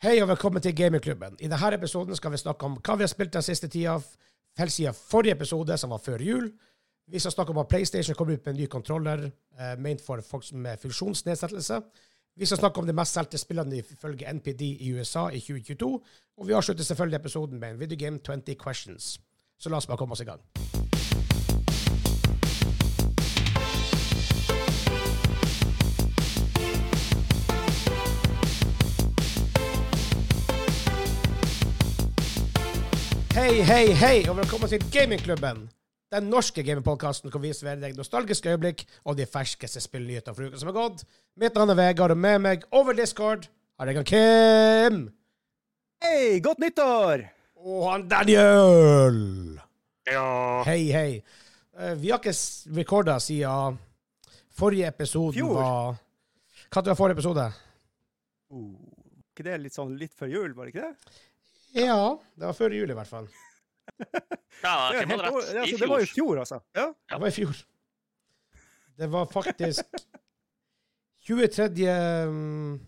Hei og velkommen til Gamingklubben. I denne episoden skal vi snakke om hva vi har spilt den siste tida, helt siden forrige episode, som var før jul. Vi skal snakke om at PlayStation kommer ut med en ny kontroller eh, ment for folk med funksjonsnedsettelse. Vi skal snakke om de mest solgte spillene ifølge NPD i USA i 2022. Og vi avslutter selvfølgelig episoden med en Video Game 20 Questions. Så la oss bare komme oss i gang. Hei, hei, hei, og velkommen til Gamingklubben. Den norske gamingpodkasten hvor vi serverer deg nostalgiske øyeblikk og de ferskeste spillnyhetene fra uka som er gått. Mitt navn er Vegard, og med meg over Discord har jeg han Kim. Hei, godt nyttår! Og han Daniel. Ja. Hei, hei. Eh, vi har ikke rekorda siden forrige episode Fjor. var Hva var forrige episode? Oh, ikke det litt sånn litt før jul, var det ikke det? Ja, det var før jul i hvert fall. Ja, Det, var helt år- rett. Altså, det var i fjor. altså. Ja. Det var i fjor. Det var faktisk 23. mm,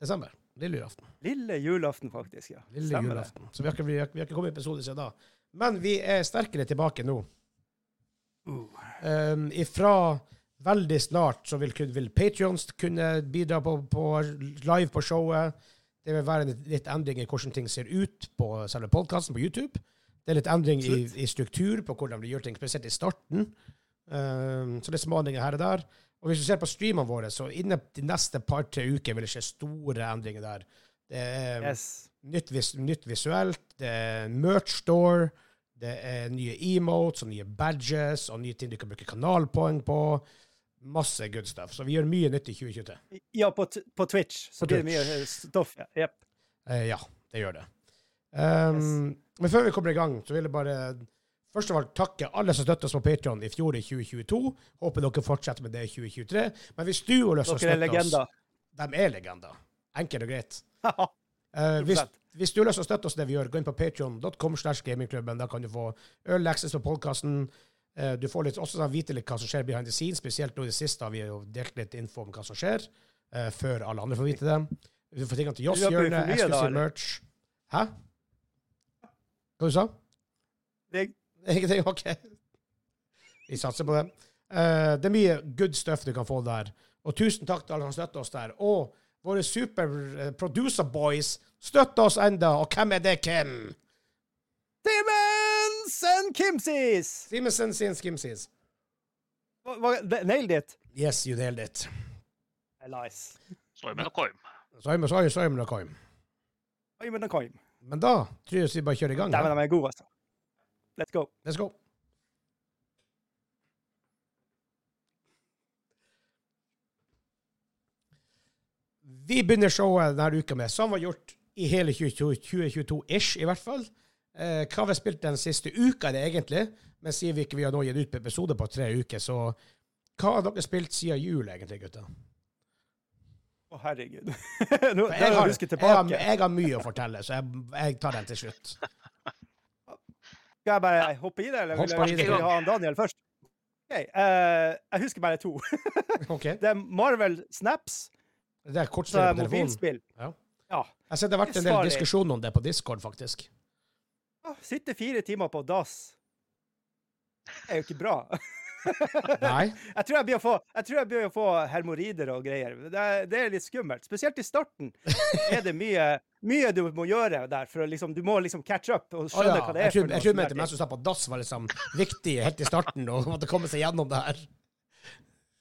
desember. Lille julaften. Lille julaften, faktisk. ja. Lille Stemmer det. julaften. Så vi har, ikke, vi, har, vi har ikke kommet i episode siden da. Men vi er sterkere tilbake nå. Uh. Um, ifra veldig snart så vil, vil Patrions kunne bidra på, på live på showet. Det vil være litt, endring i hvordan ting ser ut på selve podkasten på YouTube. Det er litt endring i, i struktur på hvordan vi gjør ting, spesielt i starten. Um, så det er små endringer her og der. Og hvis du ser på streamene våre, så innen de neste par-tre uker vil det skje store endringer der. Det er Yes. nytt, vis nytt visuelt, det er merch store, det er nye emotes og nye badges og nye ting du kan bruke kanalpoeng på. Masse good stuff. Så vi gjør mye nytt i 2023. Ja, på, på Twitch så På det Twitch. mye eh, stoff. Ja. yep. Eh, ja, det gjør det. Um, Men før vi kommer i gang, så vil jeg bare først av alt takke alle som støttet oss på Patreon i fjor i 2022. Håper dere fortsetter med det i 2023. Men hvis du har lyst til å er støtte oss. De er legender. Enkelt og greit. uh, hvis, hvis du har lyst til å støtte oss det vi gjør, gå inn på patreon.com slash gamingklubben. Da kan du få early access på podkasten. Du får litt, også sånn vite litt hva som skjer behind the scenes, spesielt nå i det siste har vi jo delt litt info om hva som skjer, uh, før alle andre får vite det. Du får tingene til Joss Hjørne, eksklusiv merch. Hæ? Hva du sa Det- Ingenting? OK. Vi satser på det. Uh, det er mye good stuff du kan få der. Og tusen takk til alle som støtter oss der. Og våre super eh, producer boys støtter oss enda. Og hvem er det, Kim? Stevens and Kimsis! Simensen sin skimsies. Hva- hva- det- Nailed it. Yes, you nailed it. Nice. Simon og Coim. Oi, men da tror jeg vi bare kjører i gang. Dæven, de er gode, altså. Let's go. Let's go. Vi begynner showet denne uka med, som var gjort i hele 2022-ish, i hvert fall. Eh, hva vi spilt den siste uka, er det egentlig. Men siden vi ikke vi har nå gitt ut på episode på tre uker, så hva har dere spilt siden jul, egentlig, gutter? Å, herregud. Nå, Jeg har, jeg har, jeg har mye å fortelle, så jeg, jeg tar den til slutt. Skal jeg bare hoppe i det, eller vil Hopp jeg vil ha Daniel først? Okay, uh, jeg husker bare to. okay. Det er Marvel Snaps, Det er kortspill på telefonen. mobilspill. Ja. Ja. Jeg ser det har vært en del diskusjon om det på Discord, faktisk. Sitte fire timer på dass er jo ikke bra. Nei. Jeg tror jeg blir å få, jeg å få hermorider og greier. Det er, det er litt skummelt. Spesielt i starten er det mye, mye du må gjøre der. for liksom, Du må liksom catch up og skjønne skjønne ja. hva det er. Jeg tror, for jeg tror mente mens du sa på dass, var liksom viktig helt i starten og måtte komme seg gjennom det her.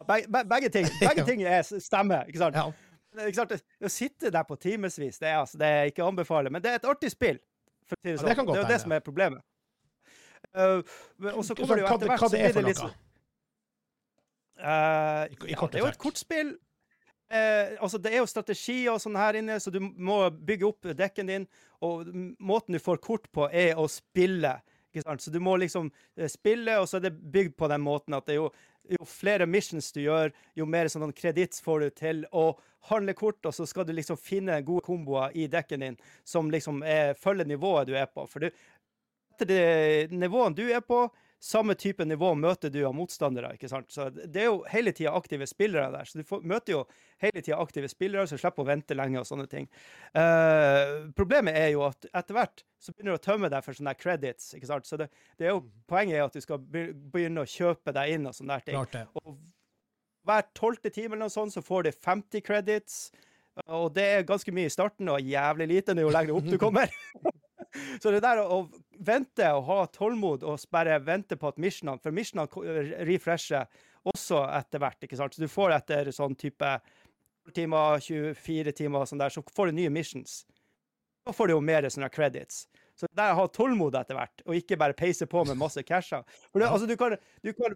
Begge, be- begge ting begge ting er stemmer. ikke sant? Ja. Ikke sant? Å sitte der på timevis, det, altså, det er ikke å anbefale. Men det er et artig spill. For å si det, Ja, sånn. det kan godt det er jo det som er problemet. Uh, og så kommer det jo etter hvert Hva det er for noe? sånn Eh, I- i ja, det er jo et kortspill. Eh, altså, det er jo strategi og sånn her inne, så du må bygge opp dekken din. Og måten du får kort på, er å spille. Ikke sant? Så du må liksom eh, spille, og så er det bygd på den måten at det er jo, jo flere missions du gjør, jo mer sånn kreditt får du til å handle kort, og så skal du liksom finne gode komboer i dekken din som liksom er, følger nivået du er på. For du, etter det nivået du er på, samme type nivå møter du av motstandere. ikke sant? Så Det er jo hele tida aktive spillere der. Så du får, møter jo hele tida aktive spillere, så du slipper å vente lenge og sånne ting. Uh, problemet er jo at etter hvert så begynner du å tømme deg for sånne der credits. ikke sant? Så det, det er jo, Poenget er at du skal begynne å kjøpe deg inn og sånne der ting. Klart det. Og hver tolvte time eller noe sånt, så får du 50 credits. Og det er ganske mye i starten, og jævlig lite jo lenger opp du kommer. så det der å, vente og ha tålmod og bare vente på at missionene For missionene refresher også etter hvert, ikke sant. Så du får etter sånn type 12 timer, 24 timer og sånn der, så får du nye missions. Da får du jo mer sånne credits. Så det der å ha tålmod etter hvert, og ikke bare peise på med masse casher. For det, altså, du kan, du kan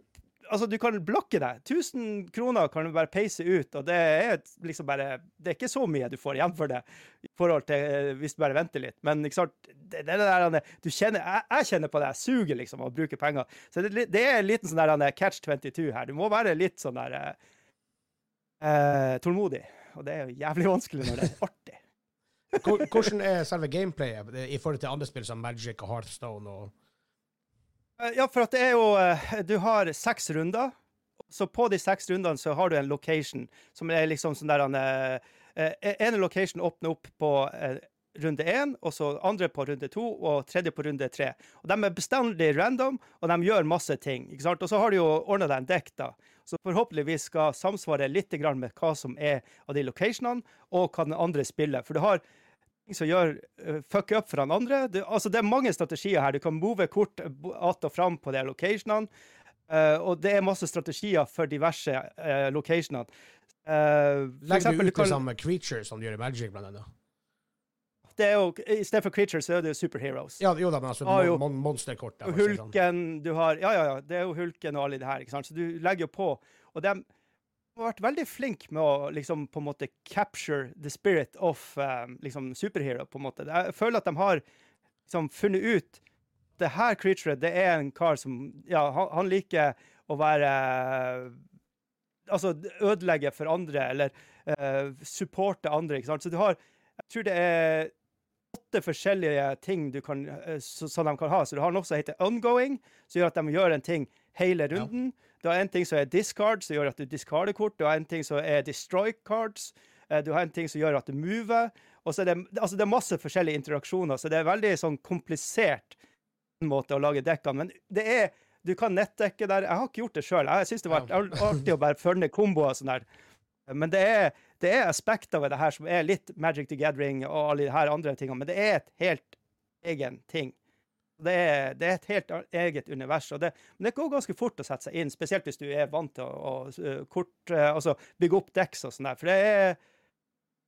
altså, du kan blokke deg. 1000 kroner kan du bare peise ut, og det er liksom bare Det er ikke så mye du får igjen for det i forhold til eh, hvis du bare venter litt. Men ikke sant, det, det er der du kjenner, jeg, jeg kjenner på det, jeg suger liksom av å bruke penger. Så det, det er en liten sånn der catch 22 her. Du må være litt sånn der eh, eh, tålmodig. Og det er jo jævlig vanskelig når det er artig. Hvordan er selve gameplayet i forhold til andre spill som Magic og Hearthstone? og Ja, for at det er jo eh, Du har seks runder. Så på de seks rundene så har du en location som er liksom sånn der han eh, eh, location åpner opp på eh, runde én, og så andre på runde to, og tredje på runde tre. Og De er bestandig random, og de gjør masse ting. ikke sant? Og så har du jo ordna deg en dekk, da. Så forhåpentligvis skal samsvare litt med hva som er av de locationene, og hva den andre spiller. For du har som gjør uh, fuck up for han andre. Du, altså, det er mange strategier her. Du kan move kort att og fram på de locationene. Uh, og det er masse strategier for diverse uh, locationene. Uh, Legger eksempel, du ut kan, det samme creature som du gjør i Magic, blant annet? det er jo, I stedet for creatures så er det jo superheroes. Ja, jo da, men altså Ah, mon mon monsterkort. Hulken, sånn. Hulken du har Ja, ja, ja. Det er jo Hulken og alle de her. ikke sant? Så du legger jo på. Og de har vært veldig flinke med å liksom på en måte capture the spirit of um, liksom superhero, på en måte. Jeg føler at de har liksom funnet ut det her creaturet, det er en kar som Ja, han, han liker å være Altså ødelegge for andre, eller uh, supporte andre, ikke sant. Så du har Jeg tror det er åtte forskjellige ting du kan, eh, som de kan ha. Så du har noe som heter ongoing, som gjør at de gjør en ting hele runden. Du har en ting som er discard, som gjør at du discarder kort. Du har en ting som er destroy cards. Eh, Du har en ting som gjør at du mover. Og så er det, altså det er masse forskjellige interaksjoner, så det er veldig sånn komplisert måte å lage dekkene. Men det er Du kan nettdekke der. Jeg har ikke gjort det sjøl. Jeg syns det var artig å bare følge komboer og sånn der. Men det er, det er aspekter ved det her som er litt Magic the Gathering og alle de her andre tingene, men det er et helt egen ting. Det er, det er et helt eget univers. Og det, men det går ganske fort å sette seg inn, spesielt hvis du er vant til å, å kort, altså bygge opp dekks og sånn der. For det er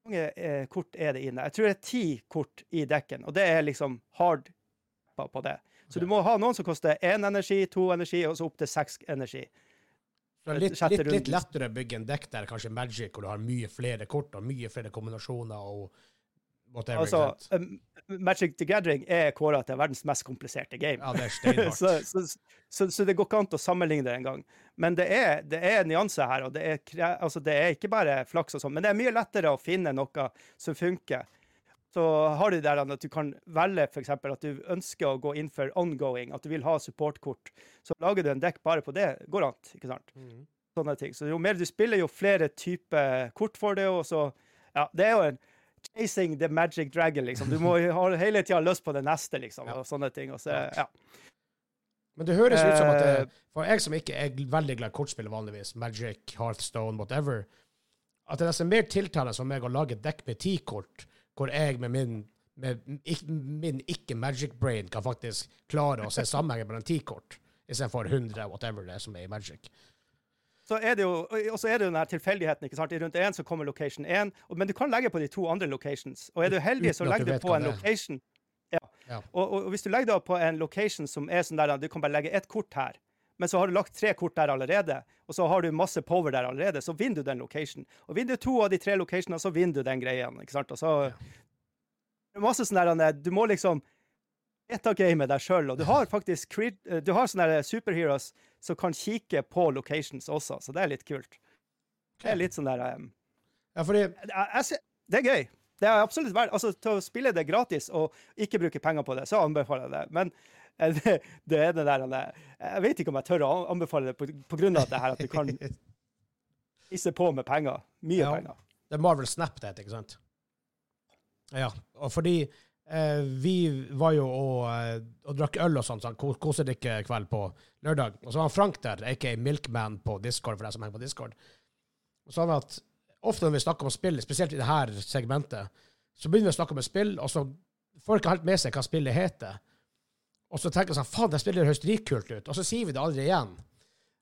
mange kort er det inne? Jeg tror det er ti kort i dekken, og det er liksom hard på på det. Så du må ha noen som koster én energi, to energi, og så opp til seks energi. Litt, litt, litt lettere å bygge en dekk der, kanskje Magic, hvor du har mye flere kort og mye flere kombinasjoner og whatever. Altså, um, Magic the Gathering er kåra til verdens mest kompliserte game. Ja, det er steinhardt. så, så, så, så det går ikke an å sammenligne det engang. Men det er, det er nyanser her, og det er, altså det er ikke bare flaks og sånn. Men det er mye lettere å finne noe som funker. Så har du der at du kan velge f.eks. at du ønsker å gå inn for ongoing, at du vil ha supportkort. Så lager du en dekk bare på det. Går an, ikke sant? Mm. Sånne ting. Så jo mer du spiller, jo flere typer kort får du, og så Ja, det er jo en chasing the magic dragon, liksom. Du må ha hele tida lyst på det neste, liksom, og sånne ting. Og så, ja. Men det høres ut som at det, Eh, For jeg som ikke er veldig glad i kortspill vanligvis, Magic, Hearthstone, whatever, at det er nesten mer tiltalende som meg å lage et dekk med ti kort, hvor jeg med min med min ikke-Magic-brain kan faktisk klare å se sammenhengen mellom ti kort, istedenfor 100, whatever det er som er i Magic. Så er det jo, og så er det jo den tilfeldigheten. ikke sant? I rundt én så kommer location én, men du kan legge på de to andre locations. Og er du heldig, så legger du på en location. Ja. Ja. Og, og, hvis du legger da på en location som er sånn der du kan bare legge ett kort her, men så har du lagt tre kort der allerede, og så har du masse power der allerede, så vinner du den location. Og vinner du to av de tre locationene, så vinner du den greia. ikke sant? Og så er masse sånn der Du må liksom metagame deg sjøl, og du har faktisk eh, du har sånne superheroes som kan kikke på locations også, så det er litt kult. Det er litt sånn der um, Ja, fordi Det er gøy. Det er absolutt verdt Altså, til å spille det gratis og ikke bruke penger på det, så anbefaler jeg det. Men Eh, Det, det er det der Jeg vet ikke om jeg tør å anbefale det på, på grunn av det her at du kan isse på med penger. Mye Ja. penger. Det er Marvel Snap det heter, ikke sant? Ja, og fordi eh, vi var jo og, eh, og drakk øl og sånn, sånn kosedrikkekveld på lørdag. Og så var han Frank der, aka Milkman på Discord, for deg som henger på Discord. Og så han at ofte når vi snakker om spill, spesielt i det her segmentet, så begynner vi å snakke om et spill, og så får ikke helt med seg hva spillet heter. Og så tenker jeg sånn, faen, det spillet høres dritkult ut. Og så sier vi det aldri igjen.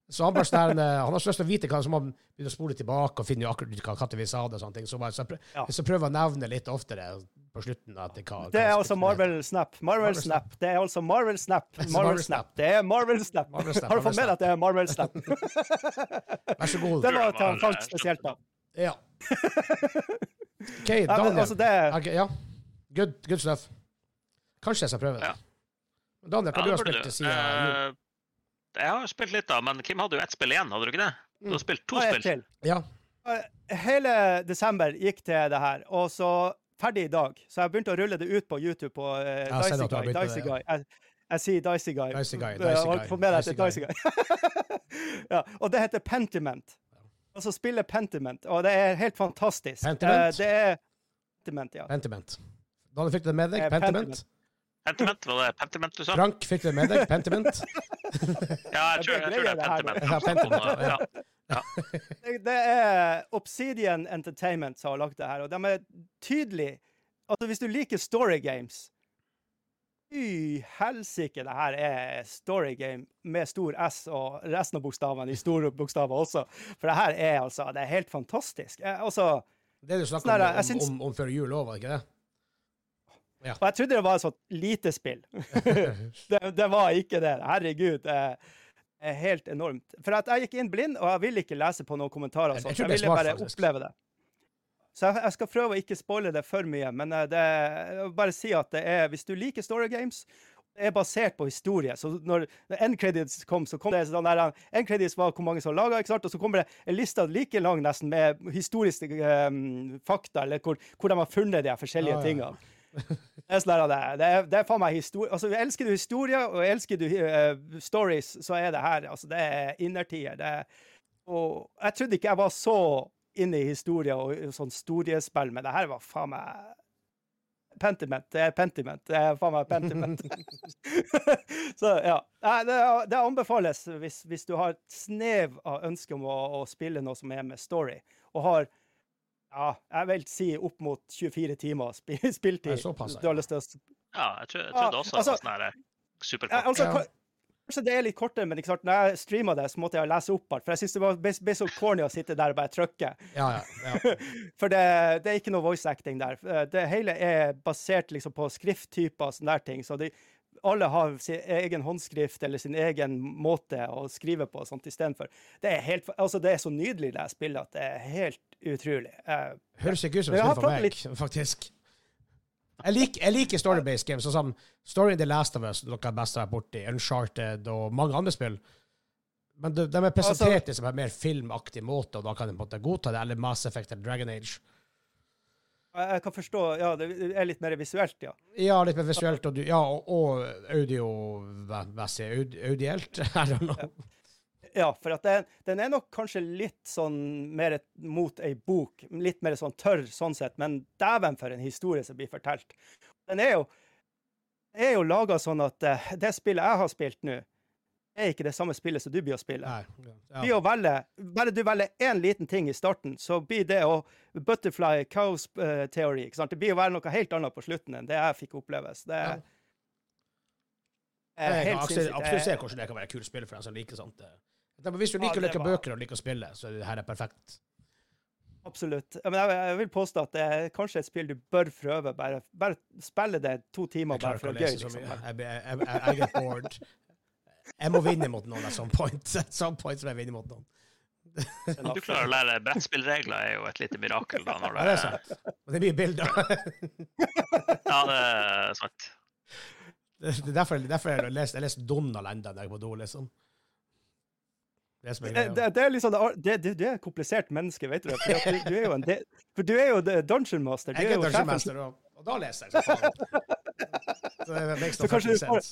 Så han bare sånn, eh, han har så lyst til å vite hva, som han begynne å spole tilbake og finne akkurat hva når vi sa det og sånne ting. Så, bare, så, jeg Ja. så prøver jeg å nevne litt oftere på slutten. At det, hva, Det er altså. Marvel Snap. Marvel Marvel Snap. Snap. Det er altså Marvel Snap. Altså Marvel Marvel Snap. Snap. Det er Marvel Snap. Marvel Snap, Har du fått med deg at det er Marvel Snap? Vær så god. Det var til Frank spesielt, da. Ja. OK, men Daniel. altså, det okay, ja. Good, good stuff. Kanskje jeg skal prøve det. Ja. Daniel, hva Ja, du har du spilt siden jul? Eh, Jeg har spilt litt, da, men Kim hadde jo ett spill igjen, hadde du ikke det? Du har spilt to spill. til? Ja. Hele desember gikk til det her, og så ferdig i dag. Så jeg begynte å rulle det ut på YouTube på uh, Dicey Guy. Dicey Guy. Jeg, jeg sier Dicey Guy. Dicey Guy, Dicey Guy, ja, og det heter Pentiment. Altså spiller Pentiment, og det er helt fantastisk. Pentiment? Uh, det er Pentiment, ja. Pentiment. Da fikk du det med deg? Pentiment. Pentiment? Pentiment, var det Pentiment du sa? Frank, fikk du det med deg? Pentiment? Ja, jeg tror, jeg tror det er Pentiment. Ja, Pentiment, ja. Ja. Det, det er Obsidian Entertainment som har lagt det her, og de er tydelige. Altså, hvis du liker story games Fy helsike, det her er story game med stor S og resten av bokstavene i store bokstaver også. For det her er altså Det er helt fantastisk. Eh, Altså, Det du snakket Sånn om, om, om, om før jul òg, var det ikke det? Og jeg trodde det var et sånt lite spill. det, det var ikke det. Herregud. Er helt enormt. For jeg gikk inn blind, og jeg ville ikke lese på noen kommentarer. Jeg- jeg Jeg ville bare faktisk. oppleve det. Så jeg, jeg skal prøve å ikke spoile det for mye, men eh, det, jeg vil bare si at det er, hvis du liker story games, det er basert på historie. Så når end credits kom, så kom det sånn der End credits var hvor mange som laga, ikke sant? Og så kommer det en liste like lang nesten med historiske um, fakta, eller hvor, hvor de har funnet de forskjellige ah, ja, ja. tingene. Det er, sånn det, er, det er faen meg historie. Altså, elsker du historie, og elsker du uh, stories, så er det her altså, Det er innertier. Er, og jeg trodde ikke jeg var så inne i historie og sånn storiespill, men det her var faen meg Pentiment. Det er Pentiment. Det er faen meg Pentiment. så ja. Det, det anbefales hvis, hvis du har et snev av ønske om å, å spille noe som er med story, og har ja, jeg vil si opp mot 24 timer spi- Det er såpass, ja. Du har lyst til å Ja, jeg tror- jeg Ja, også altså- det var sånn her eh, ja, superkort. altså, Ja. Kanskje det er litt kortere, men ikke sant? når jeg streama det, så måtte jeg lese opp alt. For jeg syns det var- ble ble så corny å sitte der og bare trykke. Ja, ja. ja. For det, det er ikke noe voice acting der. Eh, Det hele er basert liksom på skrifttyper og sånne der ting. Så de, alle har sin egen håndskrift eller sin egen måte å skrive på sånt istedenfor. Det er helt, altså det er så nydelig, det spillet, at det er helt utrolig. Uh, Høres ikke ut som spill for meg, meg, faktisk. Jeg liker, jeg liker story-based games, sånn som Story in the Last of Us, noe jeg best har vært borti, Uncharted og mange andre spill. Men de, de er presentert Altså- som en mer filmaktig måte, og da kan de på en måte godta det, eller Mass Effect eller Dragon Age. Jeg kan forstå Ja, det er litt mer visuelt, ja. Ja, litt mer visuelt, og, ja, og, og audiomessig. Aud, audielt? I don't know. Ja, for at den, den er nok kanskje litt sånn mer mot ei bok. Litt mer sånn tørr sånn sett, men dæven for en historie som blir fortalt. Den er jo, er jo laga sånn at eh, det spillet jeg har spilt nå, er ikke det samme spillet som du blir å spille. Nei. Blir å velge, bare du velger én liten ting i starten, så blir det å butterfly chaos uh, theory. ikke sant? Det blir å være noe helt annet på slutten enn det jeg fikk oppleve. Så det Ja. er, er Jeg kan sinnssykt. se Det er- hvordan det kan være et kult spill for en som liker sånt. Hvis du liker å leke bøker og liker å spille, så er det her er perfekt. Absolutt. Men jeg, vil påstå at det er kanskje et spill du bør prøve. Bare, bare spille det to timer bare for gøy. Liksom. Jeg, jeg, jeg, jeg, jeg get bored. Jeg må vinne mot noen at some point. At some point må jeg vinne mot noen. Men du klarer å lære brettspillregler, er jo et lite mirakel. da, når Ja, det er sant. Og det er mye bilder. Ja, det er sant. Det det er derfor, derfor jeg leste jeg leser Donald enda når jeg er på do, liksom. Det er er Det, det, det er liksom, det, det, du er et komplisert menneske, vet du. For at du, du er jo en del, for du er jo dungeon master. Du Jeg er er Dungeon. Master, og, og da leser jeg så faen. Så det makes Så kanskje du får-.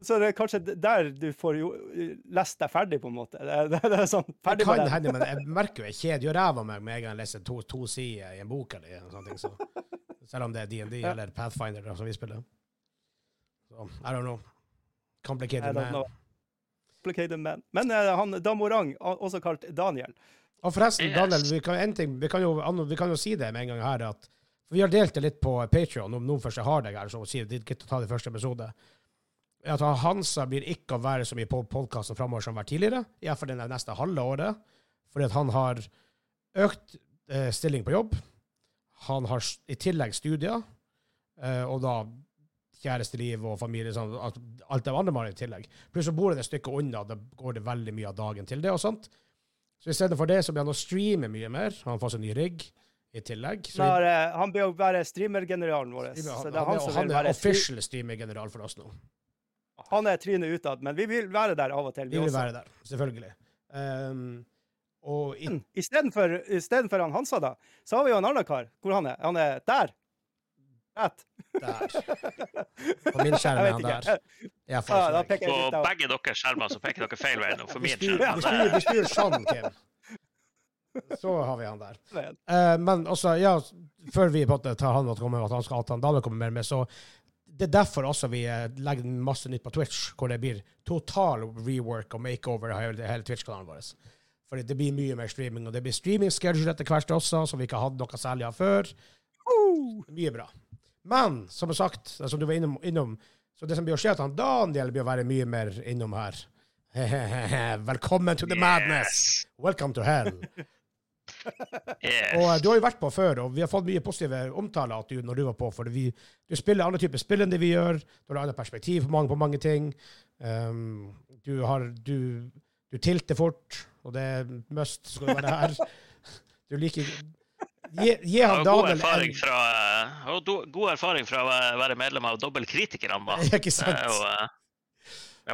Så det er kanskje der du får jo eh, lest deg ferdig, på en måte. Det, det, det er sånn, Det ferdig kan med den. hende, men jeg merker jo jeg kjeder jo ræva meg med en gang jeg leser to, to sider i en bok eller noe sånt. Så. Selv om det er DND Ja. eller Pathfinder da, som vi spiller. Så, I don't know. I Complicated don't man. know. Complicated man. Men uh, han Damorang, også kalt Daniel Og forresten, Daniel, vi kan, en ting, vi, kan jo, vi kan jo si det med en gang her, at vi har delt det litt på Patreon, om noen først har deg her, så sier de ikke å ta det første episode. At han Hansa blir ikke å være så mye på podkasten framover som han har vært tidligere, iallfall det neste halve året, fordi at han har økt eh, stilling på jobb. Han har i tillegg studier, eh, og da kjæresteliv og familie, sånn, alt, det andre man har i tillegg. Pluss så bor han et stykke unna, da går det veldig mye av dagen til det og sånt. Så i stedet for det så blir han å streame mye mer. Han fått seg ny rigg i tillegg. Så Han, har, eh, han blir jo være streamergeneralen vår. han, Så han, det er han er, han er official streamer-general for oss nå. Han er trynet utad, men vi vil være der av og til, Vi vi vil også. være der, selvfølgelig. Um, og i, Istedenfor istedenfor han Hansa, da, så har vi jo en annen kar. Hvor han er han? er der. At. der På min skjerm er han der. Ja, Ah, På begge deres skjermer så peker dere feil vei nå, for min skjerm. vi styrer, sånn, Kim. Så har vi han der. Men- Eh, men også, ja, før vi på en måte tar han og kommer, at han skal at han Dale kommer mer med, så det er derfor også vi eh, legger masse nytt på Twitch, hvor det blir total rework og makeover av hele, hele Twitch-kanalen vår. Fordi det blir mye mer streaming, og det blir streaming-schedule etter hvert også, som vi ikke hadde noe særlig av før. Uh, Mye bra. Men som sagt, som du var innom, innom så det som blir å skje, at han Daniel blir å være mye mer innom her. Velkommen to the madness! Welcome to hell. Yes. Og eh, du har jo vært på før, og vi har fått mye positive omtaler at du, når du var på, for vi, du spiller andre typer spill enn det vi gjør, du har annet perspektiv på mange, på mange ting. Um, du har du, du tilter fort, og det er must skal du være her. Du liker Gi, gi han god erfaring fra, god erfaring fra å være medlem av Dobbeltkritikerne, da. Ikke Det er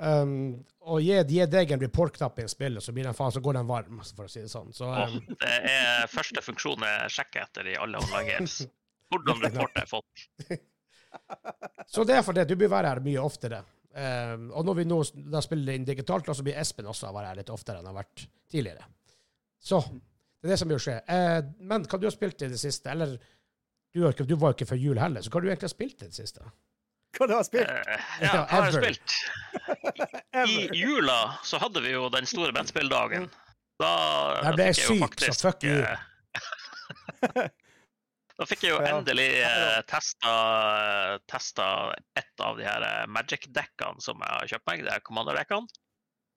Um, og gi, gi deg en report-knapp i en spill, så, faen, så går den varm, for å si det sånn. Så, um, oh, det er første funksjon jeg sjekker etter i alle online games. Hvordan reporter folk. så det er for det. Du bør være her mye oftere. Um, og når vi nå da spiller inn digitalt, så blir Espen også være her litt oftere enn han har vært tidligere. Så det er det som bør skje. Uh, men hva du har spilt i det siste? Eller du, du var jo ikke før jul heller, så hva har du egentlig spilt i det siste? Hva du har spilt? Uh, Ja, hva har jeg spilt? I jula så hadde vi jo den store bandspilldagen. Da da ble jeg syk, syk, så fuck you. eh, Da fikk jeg jo endelig eh, testa, testa et av de her eh, Magic-dekkene som jeg har kjøpt meg, Det er Commander-dekkene.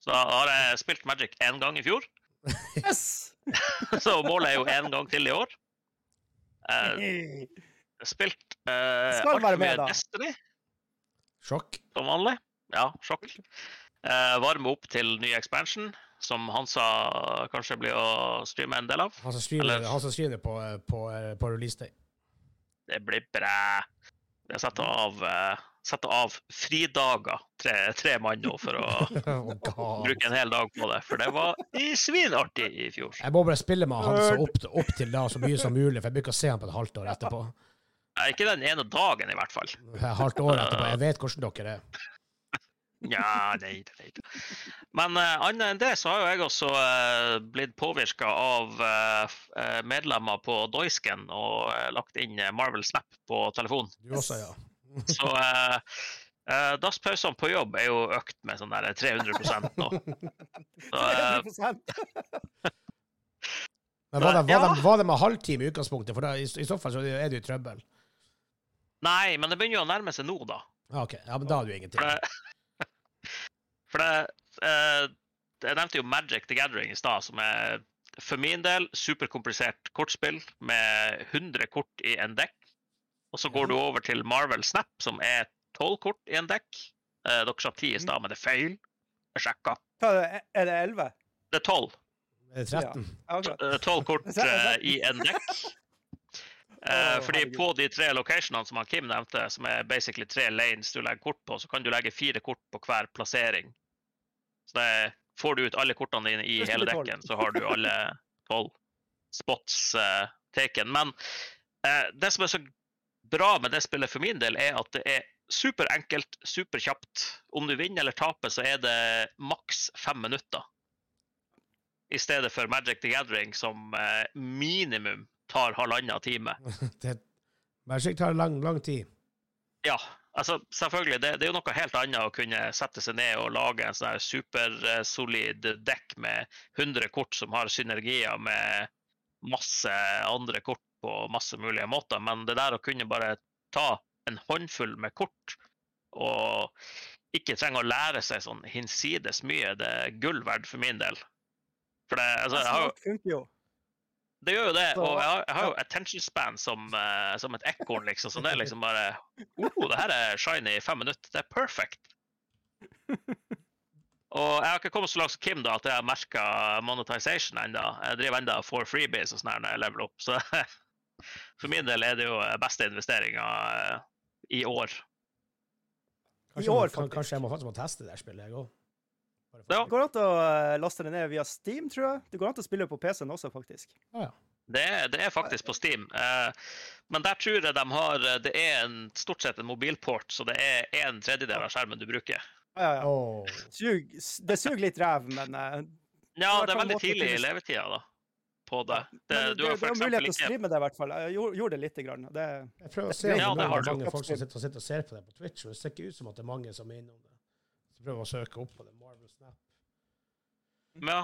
Så da har jeg spilt Magic én gang i fjor, Yes! så målet er jo én gang til i år. Eh, spilt uh, Skal være med, mye da. Destiny, Sjokk. som vanlig. Ja, sjokk. Eh, varme opp til ny expansion, som Hansa kanskje blir å streame en del av. Han som streamer, Eller- han som streamer på, eh, på, eh, på release day. Det blir bra. Vi har satt av, eh, satt av fridager, tre, tre mann nå, for å Oh, bruke en hel dag på det. For det var i svinartig i fjor. Jeg må bare spille med han så opp, opp til da så mye som mulig, for jeg bruker å se han på et halvt år etterpå. Ikke den ene dagen, i hvert fall. Halvt år etterpå. Jeg vet hvordan dere er. Ja, nei, nei. Men uh, annet enn det så har jo jeg også uh, blitt påvirka av uh, medlemmer på Doisken og lagt inn Marvel Snap på telefonen. Du også, ja. Så dagspausene på jobb er jo økt med sånn der 300 nå. Så, eh, 100%. Men var det, var, Ja. det, var det med halvtime i utgangspunktet? For da, i, i så fall så er du i trøbbel. Nei, men det begynner jo å nærme seg nå, da. OK. Ja, men da er du ingenting. For det, for det eh, Jeg nevnte jo Magic the Gathering i stad, som er for min del superkomplisert kortspill med 100 kort i en dekk. Og så går du over til Marvel Snap, som er 12 kort i en dekk. Eh, dere sa 10 i stad, men det er feil. Jeg sjekka. Er det? Er det 11? Det er 12. Er det 13? Ja. Eh, 12 kort eh, i en dekk. Eh, fordi herregud. på de tre locationene som han Kim nevnte, som er basically tre lanes du legger kort på, så kan du legge fire kort på hver plassering. Så det, får du ut alle kortene dine i hele dekken, så har du alle tolv spots eh, taken. Men eh, det som er så bra med det spillet for min del, er at det er superenkelt, superkjapt. Om du vinner eller taper, så er det maks fem minutter. I stedet for Magic the Gathering, som eh, minimum tar halvannen time. Det Magic tar lang, lang tid. Ja, altså selvfølgelig. Det, det er jo noe helt annet å kunne sette seg ned og lage en sånn supersolid dekk med 100 kort som har synergier med masse andre kort på masse mulige måter. Men det der å kunne bare ta en håndfull med kort og ikke trenge å lære seg sånn hinsides mye, det er gull verdt for min del. For det, altså, jeg har, jo- Snart funker jo. Det gjør jo det, Så- og jeg har, jeg har jo attention span som, uh, som et ekorn, liksom. Så det er liksom bare oh, det her er shiny i fem minutter. Det er perfect. Og jeg har ikke kommet så langt som Kim, da, at jeg har merka monetization ennå. Jeg driver ennå for freebies og sånn her når jeg leveler opp. Så for min del er det jo beste investeringa eh, i år. Kanskje, år, kan, faktisk. kanskje jeg må faktisk må teste det spillet, jeg òg. Det går an å eh, laste det ned via Steam, tror jeg. Det går an å spille på PC-en også, faktisk. Ah, ja. Det, er- det er faktisk på Steam. Eh, men der tror jeg de har Det er en, stort sett en mobilport, så det er en tredjedel av skjermen du bruker. Ja, ja, ja. Oh. Sug, det suger litt ræv, men eh, Ja, det er veldig tidlig i levetida da, på det. det ja, du har for det er eksempel mulighet til å streame det, i hvert fall. Jeg gjorde, gjorde det lite grann. Det, Jeg prøver å se om Ja, det det er mange folk som sitter, og sitter og ser på det på Twitch, og det ser ikke ut som at det er mange som er innom det. Jeg å søke opp på det. Marvel Snap. Ja,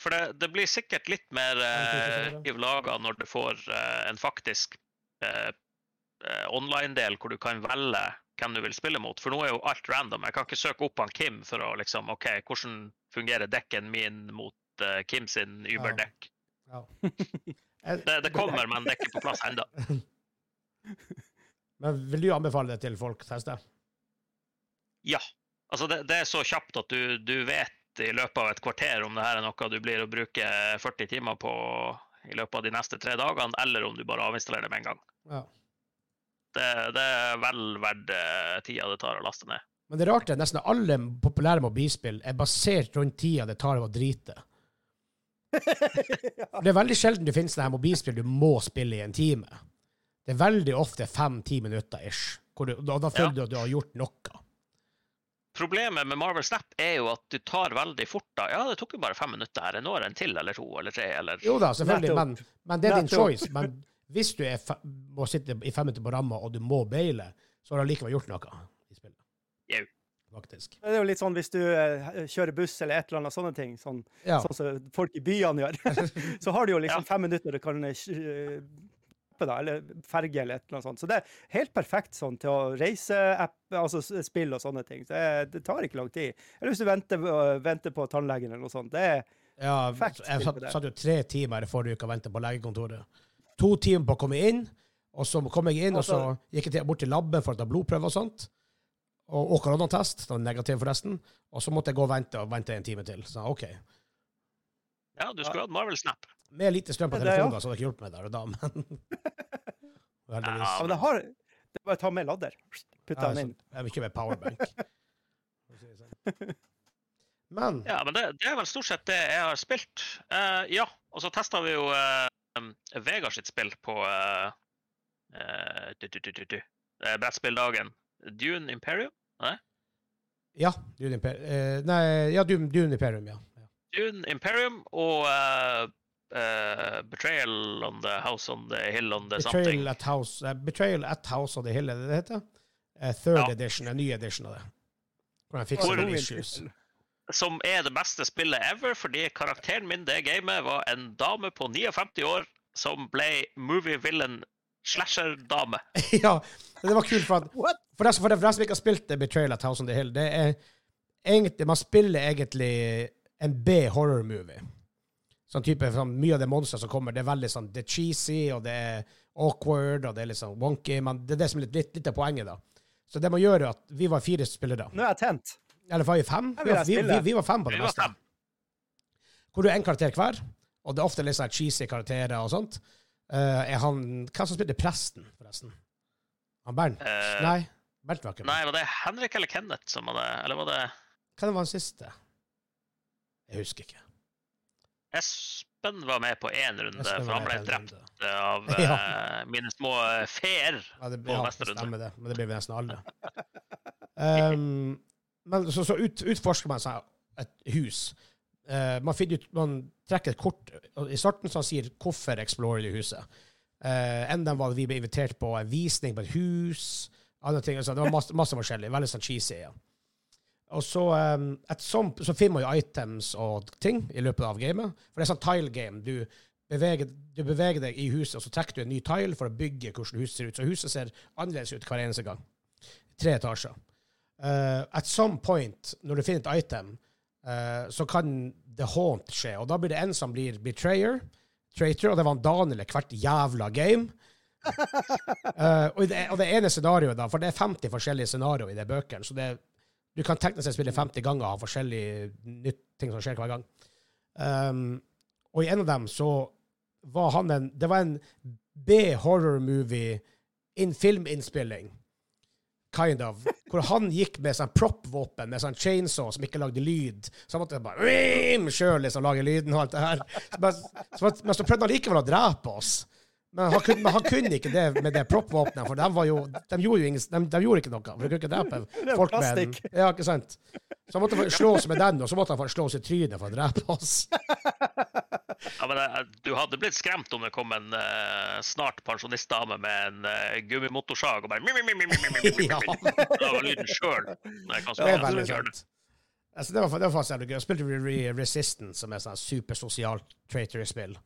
for det, det blir sikkert litt mer eh, laga når du får eh, en faktisk eh, eh, online-del hvor du kan velge hvem du vil spille mot. For nå er jo alt random. Jeg kan ikke søke opp han Kim for å liksom OK, hvordan fungerer dekken min mot eh, Kim sin Uber-dekk? Ja. Ja. Det, det kommer, men det er ikke på plass ennå. Men vil du anbefale det til folk teste? Ja. Altså, det, det er så kjapt at du, du vet i løpet av et kvarter om det her er noe du blir å bruke 40 timer på i løpet av de neste tre dagene, eller om du bare avinstallerer det med en gang. Ja. Det, det er vel verdt eh, tida det tar å laste ned. Men det er rart at nesten alle populære mobilspill er basert rundt tida det tar å drite. Det er veldig sjelden du finner sånne mobilspill du må spille i en time. Det er veldig ofte fem-ti minutter ish. Hvor du, da, da føler Ja. du at du har gjort noe. Problemet med Marvel Snap er jo at du tar veldig fort da. Ja, det tok jo bare fem minutter her. Jeg når en til eller to eller tre eller Jo da, selvfølgelig, men, men det er din choice. Men hvis du er må sitte i fem minutter på ramma, og du må baile, så har du allikevel gjort noe i spillet. Jau. Faktisk. det er jo litt sånn hvis du eh, kjører buss eller et eller annet sånne ting, sånn, Ja. sånn som folk i byene gjør, så har du jo liksom Ja. fem minutter du kan eh, da, eller ferge eller et eller annet sånt. Så det er helt perfekt sånn til å reise, app, altså spill og sånne ting. Det, det tar ikke lang tid. Eller hvis du venter, øh, venter på tannlegen eller noe sånt. Det er Ja, Perfekt jeg satt, satt jo tre timer i forrige uke og ventet på legekontoret. To timer på å komme inn, og så kom jeg inn, og så gikk jeg bort til labben for å ta blodprøve og sånt. Og, og koronatest, den var negativ forresten. Og så måtte jeg gå og vente og vente en time til. Så OK. Ja, du skulle hatt Marvel Snap. Med lite strøm på telefonen, da, så hadde det ikke hjulpet meg der og da, men Heldigvis. Ja, men det har Det er bare å ta med ladder. Putte Ja, den inn. Jeg vil ikke være powerbank. Sånn. Men Ja, men det, det er vel stort sett det jeg har spilt. Uh, ja, og så testa vi jo uh, Vegard sitt spill på uh, du, du, du, du, eh, brettspilldagen. Dune Imperium? ja, Dune Imperium. Eh, nei, ja, Dune, Dune Imperium, ja. ja. Dune Imperium og eh, Betrayal on the House on the Hill on the something. Betrayal at House uh, Betrayal at House on the Hill, er det det heter? Uh, third Ja. edition, en ny edition av det. Hvor jeg fikser noen issues. Som er det beste spillet ever, fordi karakteren min det gamet var en dame på 59 år som ble movie villain slasher-dame. ja, det var kult, for at? For deg som, for deg- for deg som ikke har spilt Betrayal at House on the Hill, det er egentlig Man spiller egentlig en B-horror-movie. Sånn type, sånn, Mye av det monsteret som kommer, det er veldig sånn Det er cheesy, og det er awkward, og det er litt sånn wonky, men det er det som er litt, litt, litt av poenget, da. Så det man gjør, er at vi var fire spillere. Nå er jeg tent. Eller var vi fem? Vi var, vi, vi, vi var fem på det meste. Hvor du er en karakter hver, og det er ofte litt sånn cheesy karakterer og sånt. Uh, er han Hvem som spilte presten, forresten? Han Bernt? Uh, Nei, Bernt var ikke med. Nei, var det Henrik eller Kenneth som var det? Eller var det Hvem var den siste? Jeg husker ikke. Espen var med på én runde, for han ble drept runde. av Ja. uh, mine små feer. Ja, det, på ja, neste runde. stemmer det. Men det blir vi nesten alle. Um, men så, så ut, utforsker man seg et hus. Uh, man, ut, man trekker et kort og i starten som sier 'Hvorfor explorer du huset?' Uh, Enda var vi ble invitert på en visning på et hus. Andre ting, altså, det var masse, masse forskjellig. Veldig sånn cheesy. Ja. Og så, um, sånt, så finner man jo items og ting i løpet av gamet. For det er sånn tile game. Du beveger, du beveger deg i huset, og så trekker du en ny tile for å bygge hvordan huset ser ut. Så huset ser annerledes ut hver eneste gang. Tre etasjer. Uh, at some point, når du finner et item, uh, så kan the haunt skje. Og da blir det en som blir betrayer, traitor, og det var en Daniel hvert jævla game. Uh, og, det, og det ene scenarioet, da, for det er 50 forskjellige scenarioer i de bøkene, så det, du kan teknisk sett spille 50 ganger av forskjellige nytt ting som skjer hver gang. Um, og i en av dem så var han en Det var en B-horror-movie, in filminnspilling, kind of, hvor han gikk med sånn prop-våpen, med sånn chainsaw som ikke lagde lyd. Så han måtte bare sjøl liksom lage lyden og alt det her. Men så, men så prøvde han likevel å drepe oss. Men han, kunne, men han kunne, ikke det med det proppvåpenet, for de, jo, de, gjorde ingen, de, de, gjorde ikke noe. For de kunne ikke drepe folk med den. Ja, ikke sant? Så han måtte slås med den, og så måtte han slås i trynet for å drepe oss. Ja, men Du hadde blitt skremt om det kom en uh, snart pensjonistdame med en uh, gummimotorsag og bare Ja. Da var lyden sjøl. Det var veldig sant. Altså, det, var, det var faktisk gøy. Jeg Spilte Resistance, som er sånn supersosialt traitor-spill.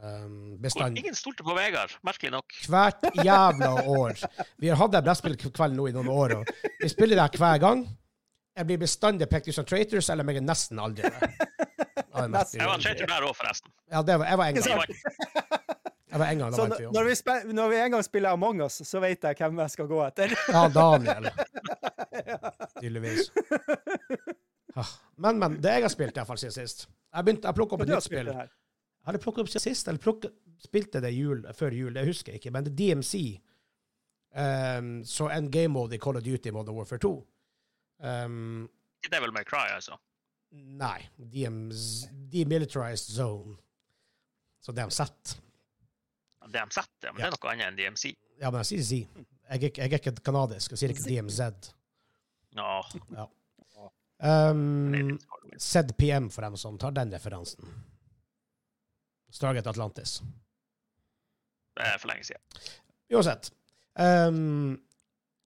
Um, bestand Ingen stolte på Vegard, merkelig nok. hvert jævla år. Vi har hatt en brettspillkveld nå i noen år, og vi spiller det hver gang. Jeg blir bestandig pekt ut som traitors, eller meg er nesten aldri det. Jeg var traitor der òg, forresten. Ja, det var, jeg var en gang. Jeg var en gang, da Så vant vi jo. når vi, spiller, når vi en gang spiller Among us, så vet jeg hvem jeg skal gå etter. Ja, Daniel. Tydeligvis. Ah, Men, men. Det jeg har spilt, iallfall siden sist. Jeg begynte, jeg plukka opp et nytt spill. Det. Har jeg plukket opp sist, eller plukket, spilte det jul, før jul? Det husker jeg ikke. Men det er DMC. Um, så en game mode i Call of Duty Modern Warfare 2. Um, er Devil May Cry, altså. nei. DMZ, Demilitarized Zone. Så DMZ. DMZ, ja, men det er noe annet enn DMC. Ja, men jeg sier Z. Jeg jeg er ikke kanadisk. Jeg sier ikke DMZ. Ja, Um, det. ZPM, for dem som tar den referansen. Stargate Atlantis. Det er for lenge siden. Uansett. Um,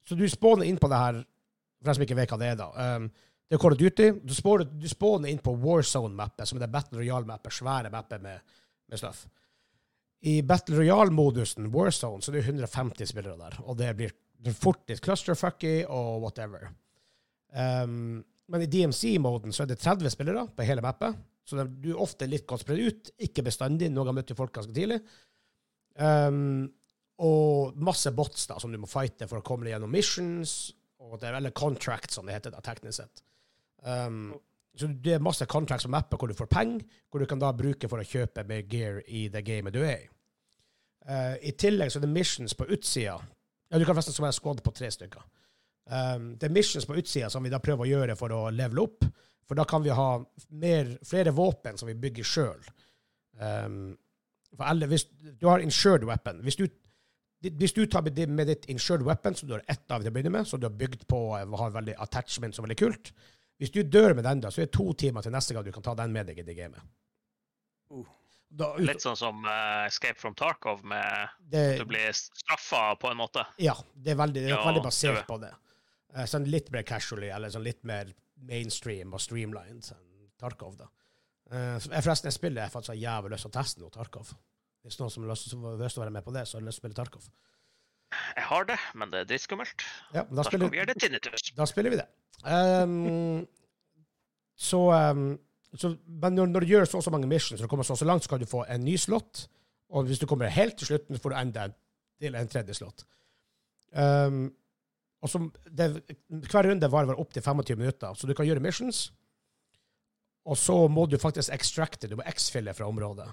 så du spåner inn på det her, for dem som ikke vet hva det er, da. Um, det er Call of Duty. Du spåner, du spåner inn på Warzone-mappet, som er det Battle Royale-mappet, svære mappet med, med stuff. I Battle Royale-modusen, Warzone, så er det 150 spillere der, og det blir fort litt clusterfucky og whatever. Um, men i DMC-moden så er det 30 spillere på hele mappet, så det, du er ofte litt godt spredd ut, ikke bestandig, noen har møtt folk ganske tidlig. Um, og masse bots da, som du må fighte for å komme deg gjennom missions, og det er, eller contracts, som det heter da, teknisk sett. Um, så det er masse contracts på mappet hvor du får penger, hvor du kan da bruke for å kjøpe mer gear i det gamet du er i. Uh, I tillegg så er det missions på utsida. Ja, du kan forresten være squad på tre stykker. Um, det er missions på utsida som vi da prøver å gjøre for å levele opp, for da kan vi ha mer, flere våpen som vi bygger sjøl. Um, for alle, hvis du har insured weapon Hvis du, hvis du tar med, med ditt insured weapon, som du har ett av til å begynne med, som du har bygd på og har veldig attachment som er veldig kult Hvis du dør med den, da, så er det to timer til neste gang du kan ta den med deg i det gamet. Uh. Da, ut, Litt sånn som uh, Escape from Tarkov, med det, at du blir straffa på en måte. ja, det er veldig, det er Ja, veldig det basert er- på det. Uh, sånn litt mer casually, eller sånn litt mer mainstream og streamlined enn Tarkov. da. Uh, forresten, jeg spiller jeg faktisk har jævlig lyst til å teste noe Tarkov. Hvis noen som har lyst til å være med på det, så har jeg lyst til å spille Tarkov. Jeg har det, men det er dritskummelt. Ja, da spiller, vi det tinnitus. Da spiller vi det. Um, så, um, så Men når, når du gjør så og så mange missions, og du kommer så og så langt, så kan du få en ny slott. Og hvis du kommer helt til slutten, så får du enda en, til en tredje slott. Ehm, og så, det, hver runde varer opp til 25 minutter, så du kan gjøre missions. Og så må du faktisk extracte, du må x-fille fra området.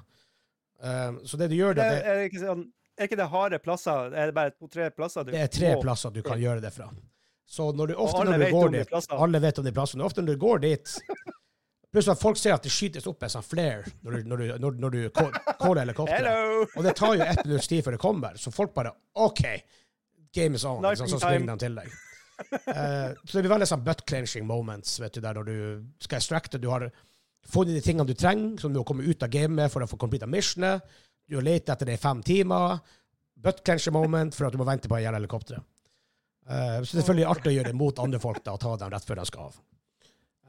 Um, så det du gjør da, det, er, ikke sånn, er ikke det harde plasser? Er det bare to-tre plasser? Du det er tre plasser du kan gjøre det fra. Så når du, ofte når du går dit. Alle vet om de plassene. Ofte når du går dit Plutselig at folk ser at det skytes opp en sånn flare når du, når du, når, når du call- caller helikopteret. Og det tar jo ett minutts tid før det kommer, så folk bare OK, game is on. Liksom, så springer de til deg. Uh, så det blir veldig sånn butt clenching moments, vet du, der når du skal extracte. Du har funnet de tingene du trenger, som du må komme ut av gamet for å få complete missionet. Du har lett etter det i fem timer. Butt clenching moment for at du må vente på å gjøre helikopteret. Uh, så selvfølgelig artig å gjøre det mot andre folk da, og ta dem rett før de skal av.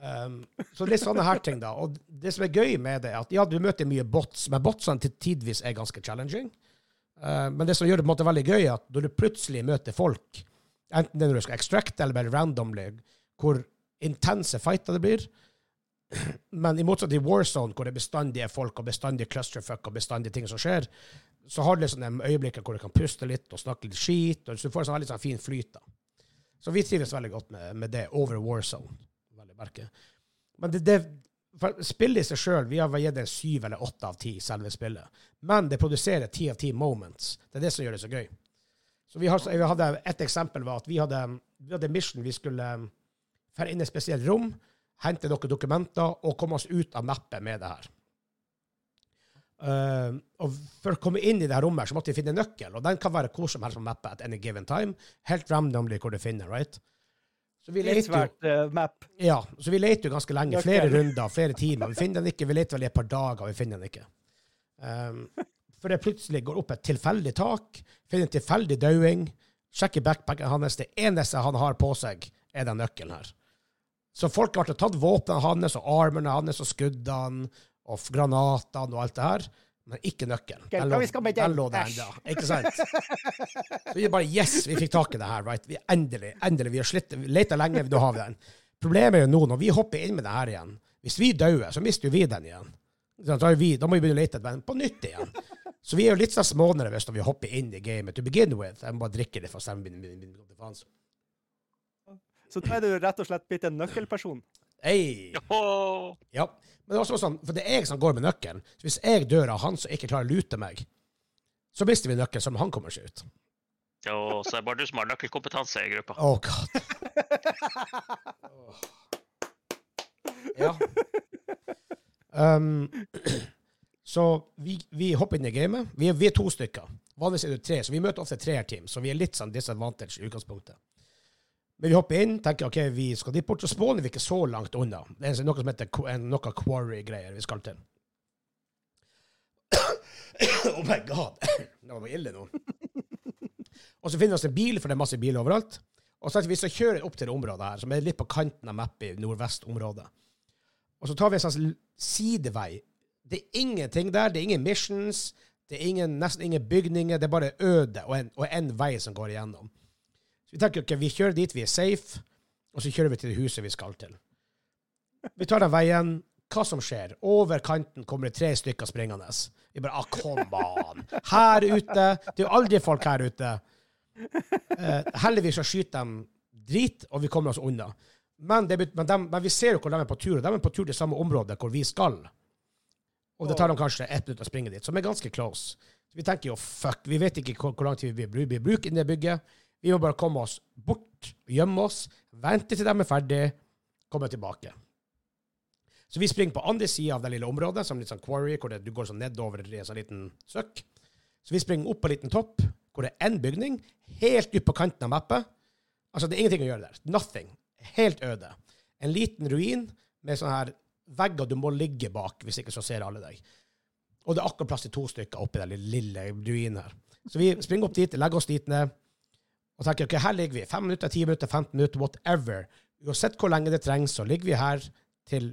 Um, så litt sånne her ting, da. Og det som er gøy med det, er at ja, du møter mye bots, men botsene til tidvis er ganske challenging. Uh, men det som gjør det på en måte veldig gøy, er at når du plutselig møter folk, enten det når du skal extracte eller bare randomly, hvor intense fighter det blir Men i motsetning til Warzone, hvor det bestandig er folk og bestandig clusterfuck og bestandig ting som skjer, så har du liksom de øyeblikkene hvor du kan puste litt og snakke litt skit, og så du får en sånn veldig sånn fin flyt. da. Så vi trives veldig godt med, med det over Warzone. Veldig merke. Men det, det for Spillet i seg sjøl, vi har gitt det syv eller åtte av ti, selve spillet. Men det produserer ti av ti moments. Det er det som gjør det så gøy. Så vi, har, vi hadde Et eksempel var at vi hadde, vi hadde mission. Vi skulle dra inn i et spesielt rom, hente noen dokumenter og komme oss ut av mappet med det her. Uh, og For å komme inn i det her rommet så måtte vi finne nøkkel, og den kan være hvor som helst på mappet at any given time. Helt randomly hvor du finner, right? Så vi leter svært uh, map. Ja, så vi leter jo ganske lenge. Flere runder, flere timer. Vi finner den ikke. Vi leter vel i et par dager, vi finner den ikke. Um, for det plutselig går opp et tilfeldig tak, finner en tilfeldig dauing, sjekker backpacken hans. Det eneste han har på seg, er den nøkkelen her. Så folk har tatt våpnene hans og armene hans og skuddene og granatene og alt det her, men ikke nøkkelen. Den lå, den lå der ennå. Ikke sant? Så vi bare Yes, vi fikk tak i det her. right? Vi endelig, endelig, vi har slitt, leta lenge, nå har vi den. Problemet er jo nå, når vi hopper inn med det her igjen Hvis vi dauer, så mister jo vi den igjen. Da, vi, da må vi begynne å lete etter den på nytt igjen. Så vi er jo litt sånn smånervøse når vi hopper inn i gamet to begin with. Jeg må bare drikke det for stemmen min. Så da er du rett og slett blitt en nøkkelperson? Hey. Ja. Men det er også sånn, for det er jeg som går med nøkkelen. Så hvis jeg dør av han som ikke klarer å lute meg, så mister vi nøkkelen, som han kommer seg ut. Jo, så er det bare du som har nøkkelkompetanse i gruppa. Oh, God. Ja. Um, så vi, vi, hopper inn i gamet. Vi er, vi er to stykker. Vanligvis er det tre, så vi møter ofte treerteam. Så vi er litt sånn disadvantage i utgangspunktet. Men vi hopper inn, tenker ok, vi skal dit bort, så spåner vi ikke så langt unna. Det er noe som heter noe quarry-greier vi skal til. oh my god! Det var ille nå. Og så finner vi oss en bil, for det er masse biler overalt. Og så vi skal opp til det området her, som er litt på kanten av mappet i nordvestområdet. Og så tar vi en slags sidevei. Det er ingenting der. Det er ingen missions. Det er ingen, nesten ingen bygninger. Det er bare øde og en, og en vei som går igjennom. Vi tenker ok, vi kjører dit vi er safe, og så kjører vi til det huset vi skal til. Vi tar den veien. Hva som skjer? Over kanten kommer det tre stykker springende. Vi bare ah, come on! Her ute! Det er jo aldri folk her ute. Eh, heldigvis så skyter de drit, og vi kommer oss unna. Men, det, men, de, men, vi ser jo hvor de er på tur. og De er på tur til samme område hvor vi skal. Og det tar dem kanskje ett minutt å springe dit, som er ganske close. Vi tenker jo fuck, vi vet ikke hvor, hvor lang tid vi blir bruk i det bygget. Vi må bare komme oss bort, gjemme oss, vente til de er ferdige, komme tilbake. Så vi springer på andre sida av det lille området, som litt sånn quarry, hvor det, du går sånn nedover i en sånn liten søkk. Så vi springer opp på en liten topp, hvor det er én bygning, helt ut på kanten av mappet. Altså, det er ingenting å gjøre der. Nothing. Helt øde. En liten ruin med sånne her vegger du må ligge bak, hvis ikke så ser alle deg. Og det er akkurat plass til to stykker oppi den lille ruinen her. Så vi springer opp dit, legger oss dit ned, og tenker ok, her ligger vi. Fem minutter, ti minutter, 15 minutter, whatever. Uansett hvor lenge det trengs, så ligger vi her til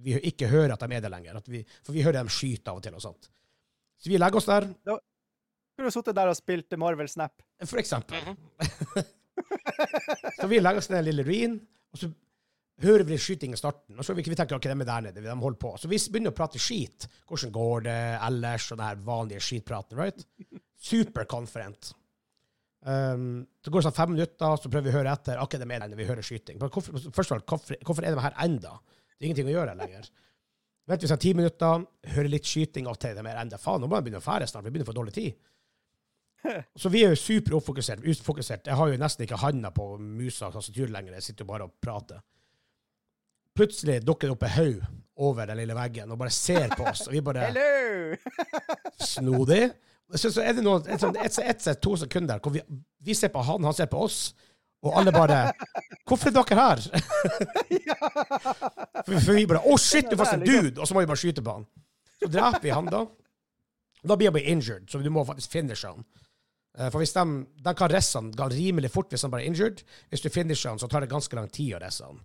vi ikke hører at de er der lenger. Vi, for vi hører dem skyte av og til og sånt. Så vi legger oss der. Da skulle du sittet der og spilt Marvel Snap. For eksempel. Mm -hmm. så vi legger oss ned i en lille ruin, og så hører vi skyting i starten. Og så vi, vi tenker ok, de er der nede, de holder på. Så vi begynner å prate skit. Hvordan går det ellers? Og den her vanlige skitpraten, right? Superconferent. Um, så går det sånn fem minutter, så prøver vi å høre etter. Akkurat det mer når vi hører skyting. Men hvorfor, først og fremst, hvorfor, hvorfor er de her enda? Det er ingenting å gjøre lenger. Venter vi sånn ti minutter, hører litt skyting, og til det mer enda. Faen, nå må vi begynne å fære snart. Vi begynner å få dårlig tid. Så vi er jo super oppfokusert. Utfokusert. Jeg har jo nesten ikke handa på musa og tastaturet lenger. Jeg sitter jo bare og prater. Plutselig dukker det opp en haug over den lille veggen og bare ser på oss. Og vi bare Snodig. Så, så er det noe, et, et, et, et, to sekunder hvor vi, vi, ser på han, han ser på oss. Og alle bare 'Hvorfor er dere her?' for, for vi bare 'Å, shit, du er faktisk en dude!' Og så må vi bare skyte på han. Så dreper vi han, da. Da blir han bare injured, så du må faktisk finishe han. Eh, For hvis de, de kan resse han rimelig fort hvis han bare er injured. Hvis du finisher han, så tar det ganske lang tid å resse han.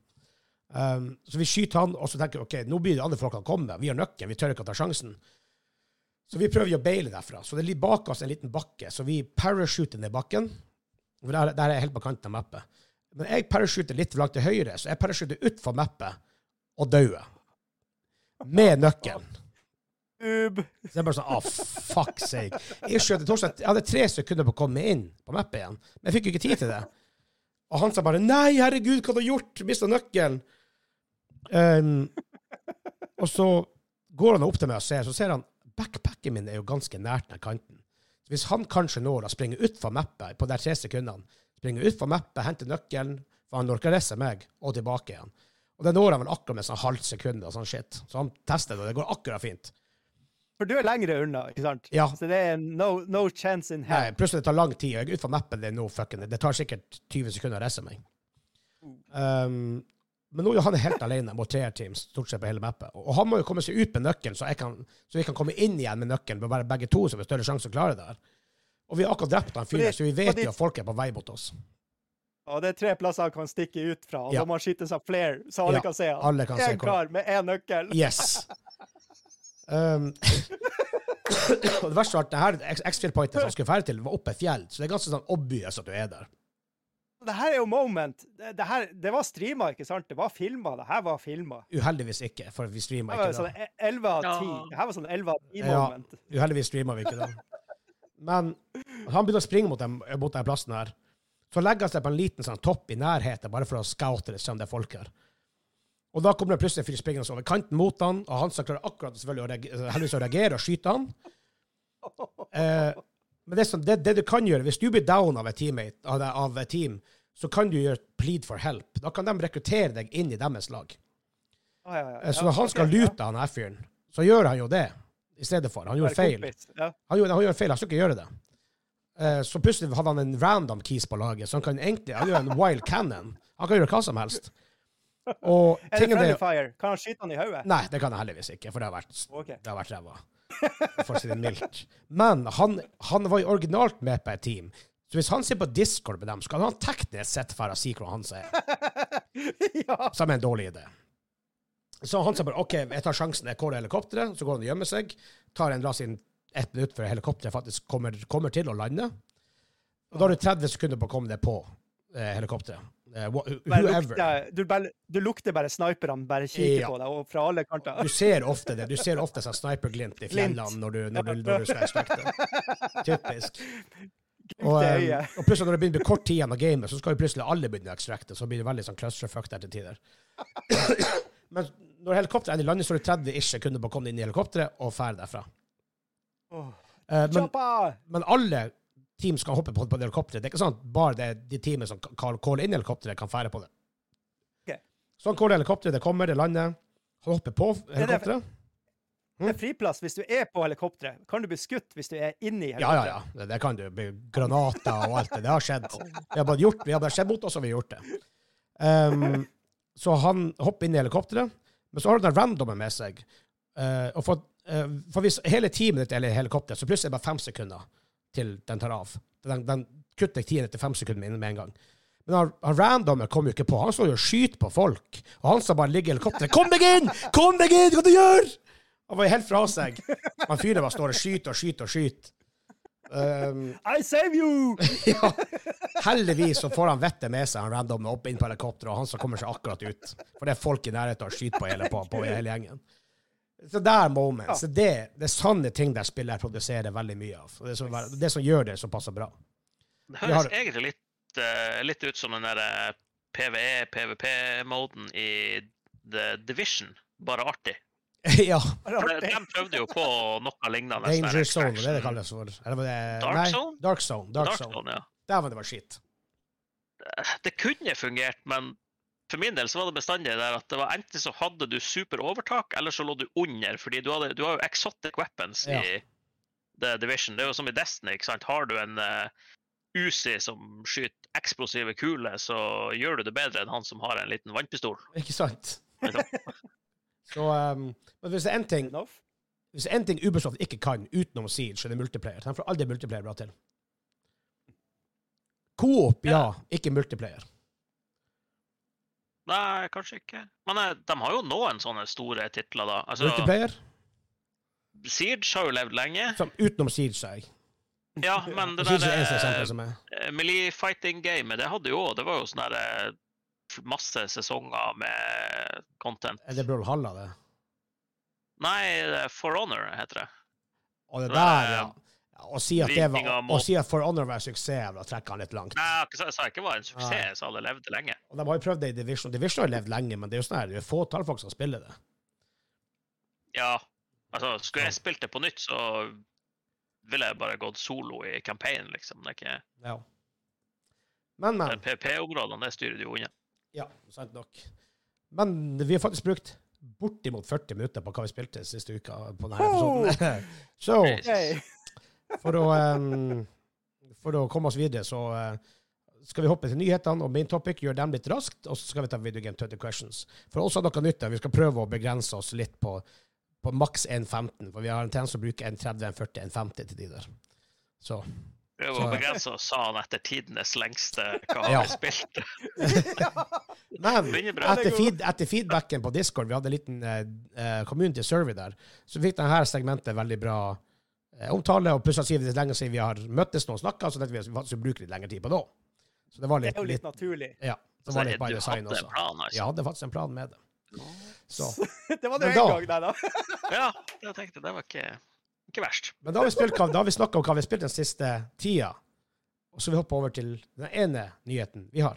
Um, så vi skyter han, og så tenker vi ok, nå blir det andre folkene komme. Vi har nøkkelen, vi tør ikke å ta sjansen. Så vi prøver å baile derfra. Så det ligger bak oss en liten bakke, så vi parachuter ned bakken. Der, der er jeg helt på kanten av mappet. Men jeg parachuter litt langt til høyre, så jeg parachuter utfor mappet og dauer. Med nøkkelen. Ub. Så er bare sånn, ah, fuck sake. Jeg Torstein, jeg hadde tre sekunder på å komme inn på mappet igjen, men jeg fikk jo ikke tid til det. Og han sa bare, nei, herregud, hva har du gjort? Mistet nøkkelen. Um, og så går han opp til meg og ser, så ser han, backpacken min er jo ganske nært den kanten. Så hvis han kanskje når å springe ut fra mappet på de tre sekundene, springe ut fra mappet, hente nøkkelen, for han orker reise meg, og tilbake igjen. Og det når han vel akkurat med sånn halvt sekund og sånn shit. Så han tester det, og det går akkurat fint. For du er lengre unna, ikke sant? Ja. Så det er no, no chance in hell. Nei, plutselig det tar lang tid. Jeg er ut fra mappen, det er no fucking Det tar sikkert 20 sekunder å reise meg. Um, men nå er han helt alene mot treerteams, stort sett på hele mappet. Og han må jo komme seg ut med nøkkelen, så, kan, så vi kan komme inn igjen med nøkkelen. Å være begge to, så vi har større sjanse å klare det her. Og vi har akkurat drept han fyren, så vi vet jo at folk er på vei mot oss. Og det er tre plasser han kan stikke ut fra, og Ja. da må han skyte seg flere, så alle Ja, kan se han. alle kan kar med én nøkkel. Yes. Um, og det verste var at det her X-Field-pointet som han skulle ferde til, var oppe et fjell, så det er ganske sånn obvious at du er der. Det her er jo moment. Det, det, her, det var streama, ikke sant? Det var filma. Det her var filma. Uheldigvis ikke, for vi Det streama var ikke sånn da. 11 av 10. Ja. Det her var sånn 11 av 10 Ja. Uheldigvis streama vi ikke da. Men han begynner å springe mot, dem, mot den plassen her. Så legger han seg på en liten sånn topp i nærheten, bare for å scoute det, se om det er folk her. Og da kommer det plutselig en fyr springende over kanten mot han, og han som klarer akkurat selvfølgelig å reagere, heldigvis å reagere og skyte han. Eh, men det, som, det, det du kan gjøre, hvis du blir down av et teammate, av, av et team, så kan du gjøre plead for help. Da kan de rekruttere deg inn i deres lag. Ah, ja, ja. Eh, Så Ja, når han skal lute han her fyren, så gjør han jo det i stedet for. Han gjorde feil. Han gjorde, han gjorde feil, han skulle ikke gjøre det. Eh, så plutselig hadde han en random keys på laget, så han kan egentlig Han gjør en wild cannon. Han kan gjøre hva som helst. Og Er det friendly fire? Kan han skyte han i hodet? Nei, det kan jeg heldigvis ikke, for det har vært, okay. det har vært ræva. For å si det mildt. Men han, han var jo originalt med på et team. Så hvis han sitter på Discord med dem, så kan han teknisk sett dra og si hvor han er. ja. Som er en dårlig idé. Så han sier bare OK, jeg tar sjansen, jeg caller helikopteret, så går han og gjemmer seg. Tar en la inn ett minutt før helikopteret faktisk kommer, kommer til å lande. Og da har du 30 sekunder på å komme deg på eh, helikopteret. Eh, whoever. du, bare, du lukter bare sniperne bare kikker Ja. på deg, og fra alle kanter. Du ser ofte det. Du ser ofte sånn sniperglimt i fjellene når du, når du, når du skal ekstrakte. Typisk. Og, eh, øyet. og plutselig når det begynner å bli kort tid igjen av gamet, så skal jo plutselig alle begynne å ekstrakte. Så blir det veldig sånn clusterfuck der til tider. Men når helikopteret i landet så er det 30 ish sekunder på å komme inn i helikopteret og fære derfra. Eh, men, men alle team skal hoppe på, på det helikopteret. Det er ikke sånn at bare det, de teamene som kan calle inn helikopteret, kan fære på det. Okay. Sånn caller helikopteret, det kommer, det lander. Han hopper på helikopteret. Det er friplass hvis du er på helikopteret. Kan du bli skutt hvis du er inni helikopteret? Ja, ja, ja. Det, kan du. Bli Granater og alt det. Det har skjedd. Vi har bare gjort, vi har bare skjedd mot oss, og vi har gjort det. Um, så han hopper inn i helikopteret, men så har han den randomen med seg. Uh, og for, uh, for hvis hele teamet ditt er i helikopteret, så plutselig er det bare fem sekunder til den tar av. Den, den kutter tiden etter fem sekunder med, med en gang. Men han, han randomen kom jo ikke på. Han står jo og skyter på folk. Og han som bare ligger i helikopteret. Kom deg inn! Kom deg inn! Hva du gjør? Han var helt fra seg. Han fyren bare står og skyter og skyter og skyter. Um, I save you! ja. Heldigvis så får han vettet med seg, han random opp inn på helikopteret, og han som kommer seg akkurat ut. For det er folk i nærheten og skyter på hele, på, på hele gjengen. Så det er moments. Ja. det, det er sanne ting der spillet produserer veldig mye av. Det, som, det som gjør det såpass bra. Det høres har- egentlig litt, uh, litt ut som den der eh, PVE, PVP-moden i The Division, bare artig. ja. De, de prøvde jo på noe lignende. Danger Zone, det er det det kalles for. Eller var det Dark nei, Zone? Dark Zone. Dark, Dark Zone. Zone, ja. Var det bare skitt. Det kunne fungert, men for min del så var det bestandig der at det var enten så hadde du super overtak, eller så lå du under. fordi du, hadde, du har jo exotic weapons Ja. i The Division. Det er jo som i Destiny. ikke sant? Har du en, uh, Uzi som skyter eksplosive kuler, så gjør du det bedre enn han som har en liten vannpistol. Ikke sant? Så, um, men hvis det er en ting Enough. Hvis det er en ting Ubisoft ikke kan utenom Siege, så er det multiplayer. De får aldri multiplayer bra til. Coop, ja. Ikke multiplayer. Nei, kanskje ikke. Men eh, de har jo noen sånne store titler, da. Altså, Multiplayer? Siege har jo levd lenge. Som, utenom Siege, sa jeg. Ja, men det er der eh, eh, Melee Fighting-gamet, det hadde jo Det var jo sånn der masse sesonger med content. Er det Brawlhalla, det? Nei, det er For Honor heter det. Og det er, der, ja. Å si var Å si at For Honor var en suksess, da trekker han litt langt. Nei, jeg sa- ikke det var en suksess, jeg sa det levde lenge. Og de har jo prøvd det i Division. Division har levd lenge, men det er jo sånn her, det er jo fåtall folk som spiller det. Ja, altså, skulle jeg spilt det på nytt, så ville jeg bare gått solo i campaignen, liksom. Det er ikke Ja. Men, men. PVP-områdene, det styrer du jo unna. Ja, sant nok. Men vi har faktisk brukt bortimot 40 minutter på hva vi spilte siste uka på denne episoden. Så for å, um, for å komme oss videre, så uh, skal vi hoppe til nyhetene og main topic, gjøre dem litt raskt, og så skal vi ta video game 30 questions. For også noe nytt der, vi skal prøve å begrense oss litt på, på maks 1,15, for vi har en tendens til å bruke 1,30, 1,40, 1,50 til de der. Så Prøv Så- å begrense oss, sa han etter tidenes lengste hva har Ja. vi spilt. Men etter, feed, etter feedbacken på Discord, vi hadde en liten eh, community survey der, så fikk denne segmentet veldig bra uh, omtale. Og plutselig sier vi det lenge siden vi har møttes nå og snakka, så tenkte vi at vi faktisk bruker litt lengre tid på det òg. Så det var Det er jo litt litt naturlig. Ja. Det var litt by du design hadde også. en plan, altså. Jeg hadde faktisk en plan med det. Så. Det var det en gang, nei da. Ja, jeg tenkte det var ikke, ikke verst. Men da har vi, spilt, vi snakka om hva vi har spilt den siste tida. Og så vil vi hoppe over til den ene nyheten vi har.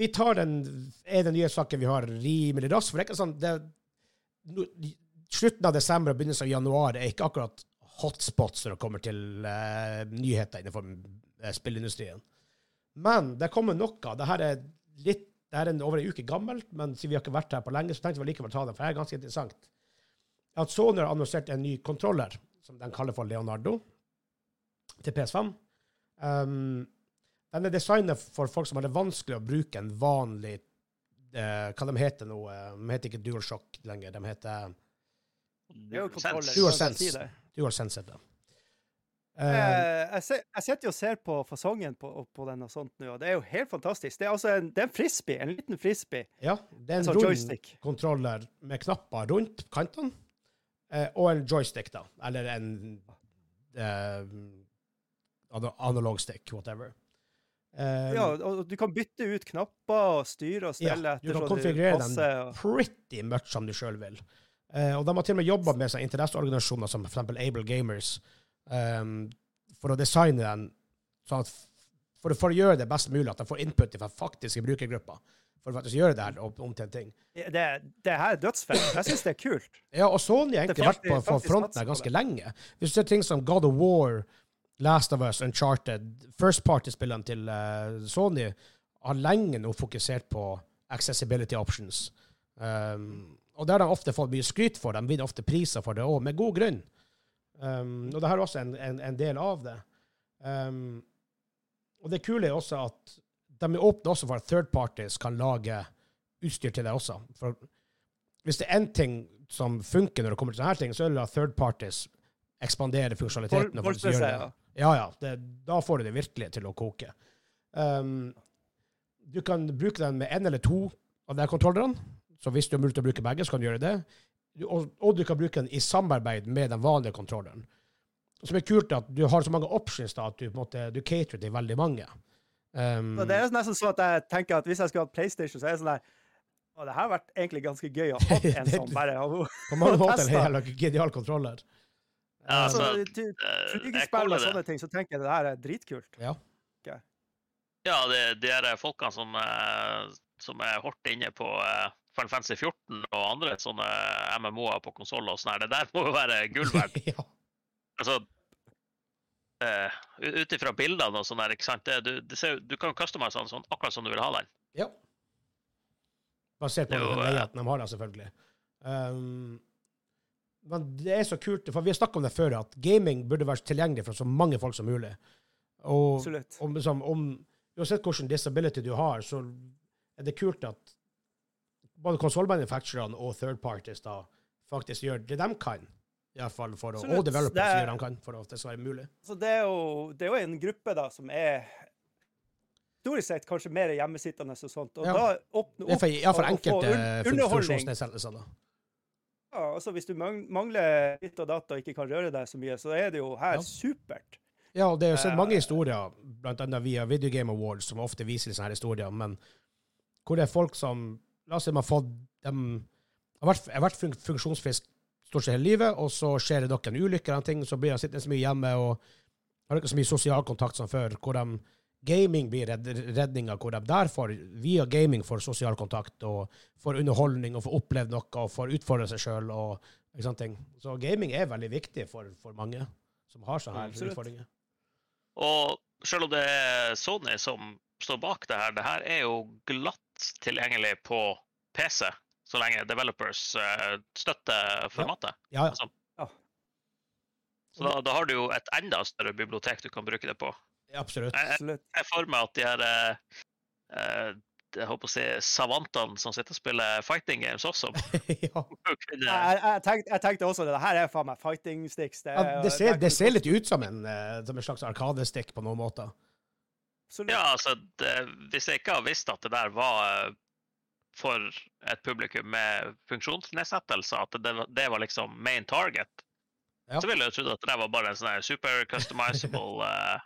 Vi tar den ene saken vi har rimelig raskt. For det er ikke sånn det, Slutten av desember og begynnelsen av januar er ikke akkurat hotspots når det kommer til uh, nyheter innenfor uh, spillindustrien. Men det kommer noe. Det her er litt det her er en, over en uke gammelt, men siden vi har ikke vært her på lenge, så tenkte vi likevel ta det, for det er ganske interessant. At Sony har annonsert en ny kontroller, som de kaller for Leonardo, til PS5. Um, den er designet for folk som har det vanskelig å bruke en vanlig uh, Hva de heter nå? De heter ikke DualShock lenger. De heter DualSense. Du har kan jeg det. Eh, jeg, sitter og ser på fasongen på, på den og sånt nå, og det er jo helt fantastisk. Det er altså en, det er en frisbee, en liten frisbee. ja, det er en En sånn rund joystick. kontroller med knapper rundt kantene, uh, og en joystick, da. Eller en uh, analog stick, whatever. Eh, Ja, og du kan bytte ut knapper og styre og stelle Ja, du etter kan så konfigurere det den. passer. Og, pretty much som du sjøl vil. Eh, og de har til og med jobba med sånne interesseorganisasjoner som f.eks. Able Gamers, um, for å designe den sånn at for, for å gjøre det best mulig, at de får input fra faktiske brukergrupper. For å faktisk gjøre det her om, om til en ting. det, det her er dødsfett. Jeg syns det er kult. Ja, og Sony har egentlig faktisk, vært på, på fronten her ganske lenge. Hvis du ser ting som God of War, Last of Us, Uncharted, First Party-spillene til uh, Sony har lenge nå fokusert på accessibility options. Um, og det har de ofte fått mye skryt for. De vinner ofte priser for det òg, med god grunn. Um, og det her er også en, en, en del av det. Um, og det kule er også at de er åpne også for at third parties kan lage utstyr til det også. For hvis det er én ting som funker når det kommer til sånne her ting, så er det at third parties ekspanderer funksjonaliteten. For, for ja. Ja, ja. Det, da får du det virkelig til å koke. Um, du kan bruke den med én eller to av de kontrollerne. Så hvis du har mulighet til å bruke begge, så kan du gjøre det. Og, og du kan bruke den i samarbeid med den vanlige kontrolleren. Som er kult, at du har så mange options da, at du, på en måte, du caterer til veldig mange. Um, det er nesten sånn at jeg tenker at hvis jeg skulle hatt PlayStation, så er det sånn der og det her har vært egentlig ganske gøy å ha en Det- sånn bare. og- på mange måter en testa. en genial kontroller. Ja, Altså, altså, du, du spiller det sånne ting, så tenker jeg det her er dritkult. Ja, det, de her folkene som, eh, som er hardt inne på eh, Final Fantasy 14 og andre sånne MMO-er på konsoller og sånn her, det der må jo være gull verdt. ja. Altså, uh, Ut ifra bildene og sånn der, ikke sant. Det, du, det ser, du kan kaste den sånn akkurat som du vil ha den. Ja. Basert på jo, den eh, de har, da, selvfølgelig. Um, men det er så kult, for vi har snakka om det før, at gaming burde vært tilgjengelig for så mange folk som mulig. Og Absolutt. om, liksom, om, uansett hvilken disability du har, så er det kult at både konsollmanufacturerne og third parties da faktisk gjør det de kan. I hvert fall for å, og developers Det er- gjør det de kan for at det skal være mulig. Så det er, jo, det er jo en gruppe da som er historisk sett kanskje mer hjemmesittende og sånt. Og Ja. da er opp for, ja, for enkelte funksjonsnedsettelser. da. Ja, altså Hvis du mangler litt av data og ikke kan røre deg så mye, så er det jo her Ja. supert. Ja, og det er jo sett Eh, mange historier, annet via Video Game Awards, som ofte viser sånne her historier, men hvor det er folk som La oss si man har fått dem har vært, har vært funksjonsfrisk stort sett hele livet, og så skjer det noen ulykker, eller ting, så blir de sittende så mye hjemme og har ikke så mye sosial kontakt som før, hvor de Gaming blir redd, redninga, hvor de der får, via gaming får sosial kontakt og får underholdning og får opplevd noe og får utfordre seg sjøl. Og, så gaming er veldig viktig for, for mange som har sånne her Absolutt. utfordringer. Og selv om det er Sony som står bak det her, det her er jo glatt tilgjengelig på PC, så lenge developers eh, støtter formatet. Ja, ja. Altså. Ja. Så da, da har du jo et enda større bibliotek du kan bruke det på. Absolutt. Jeg, jeg, jeg får meg at de her eh, eh, jeg håper å si savantene som sitter og spiller fighting games også, ja. kunne Jeg, jeg, tenkte, jeg tenkte også det. Det her er faen meg fighting sticks. Det, Ja, det, ser, det ser litt ut som en, eh, som en slags arkadestick på noen måter. Absolutt. Ja, altså, det, hvis jeg ikke har visst at det der var eh, for et publikum med funksjonsnedsettelser, at det, det var liksom main target, Ja. så ville jeg trodd at det var bare en sånn super customizable uh,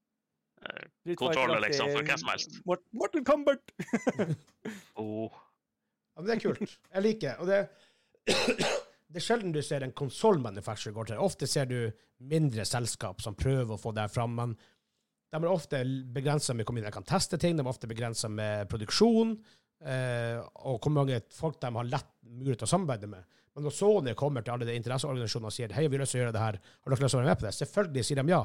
eh, Street kontroller, liksom, for hva som helst. Morten Mortal Kombat! oh. Ja, men det er kult. Jeg liker og det. Det er sjelden du ser en konsollmanufacturer går til. Ofte ser du mindre selskap som prøver å få det fram, men de er ofte begrensa med hvor mye de kan teste ting, de er ofte begrensa med produksjon, eh, og hvor mange folk de har lett mulighet til å samarbeide med. Men når Sony kommer til alle de interesseorganisasjonene og sier hei, vi har lyst til å gjøre det her, har dere lyst til å være med på det? Selvfølgelig sier de ja.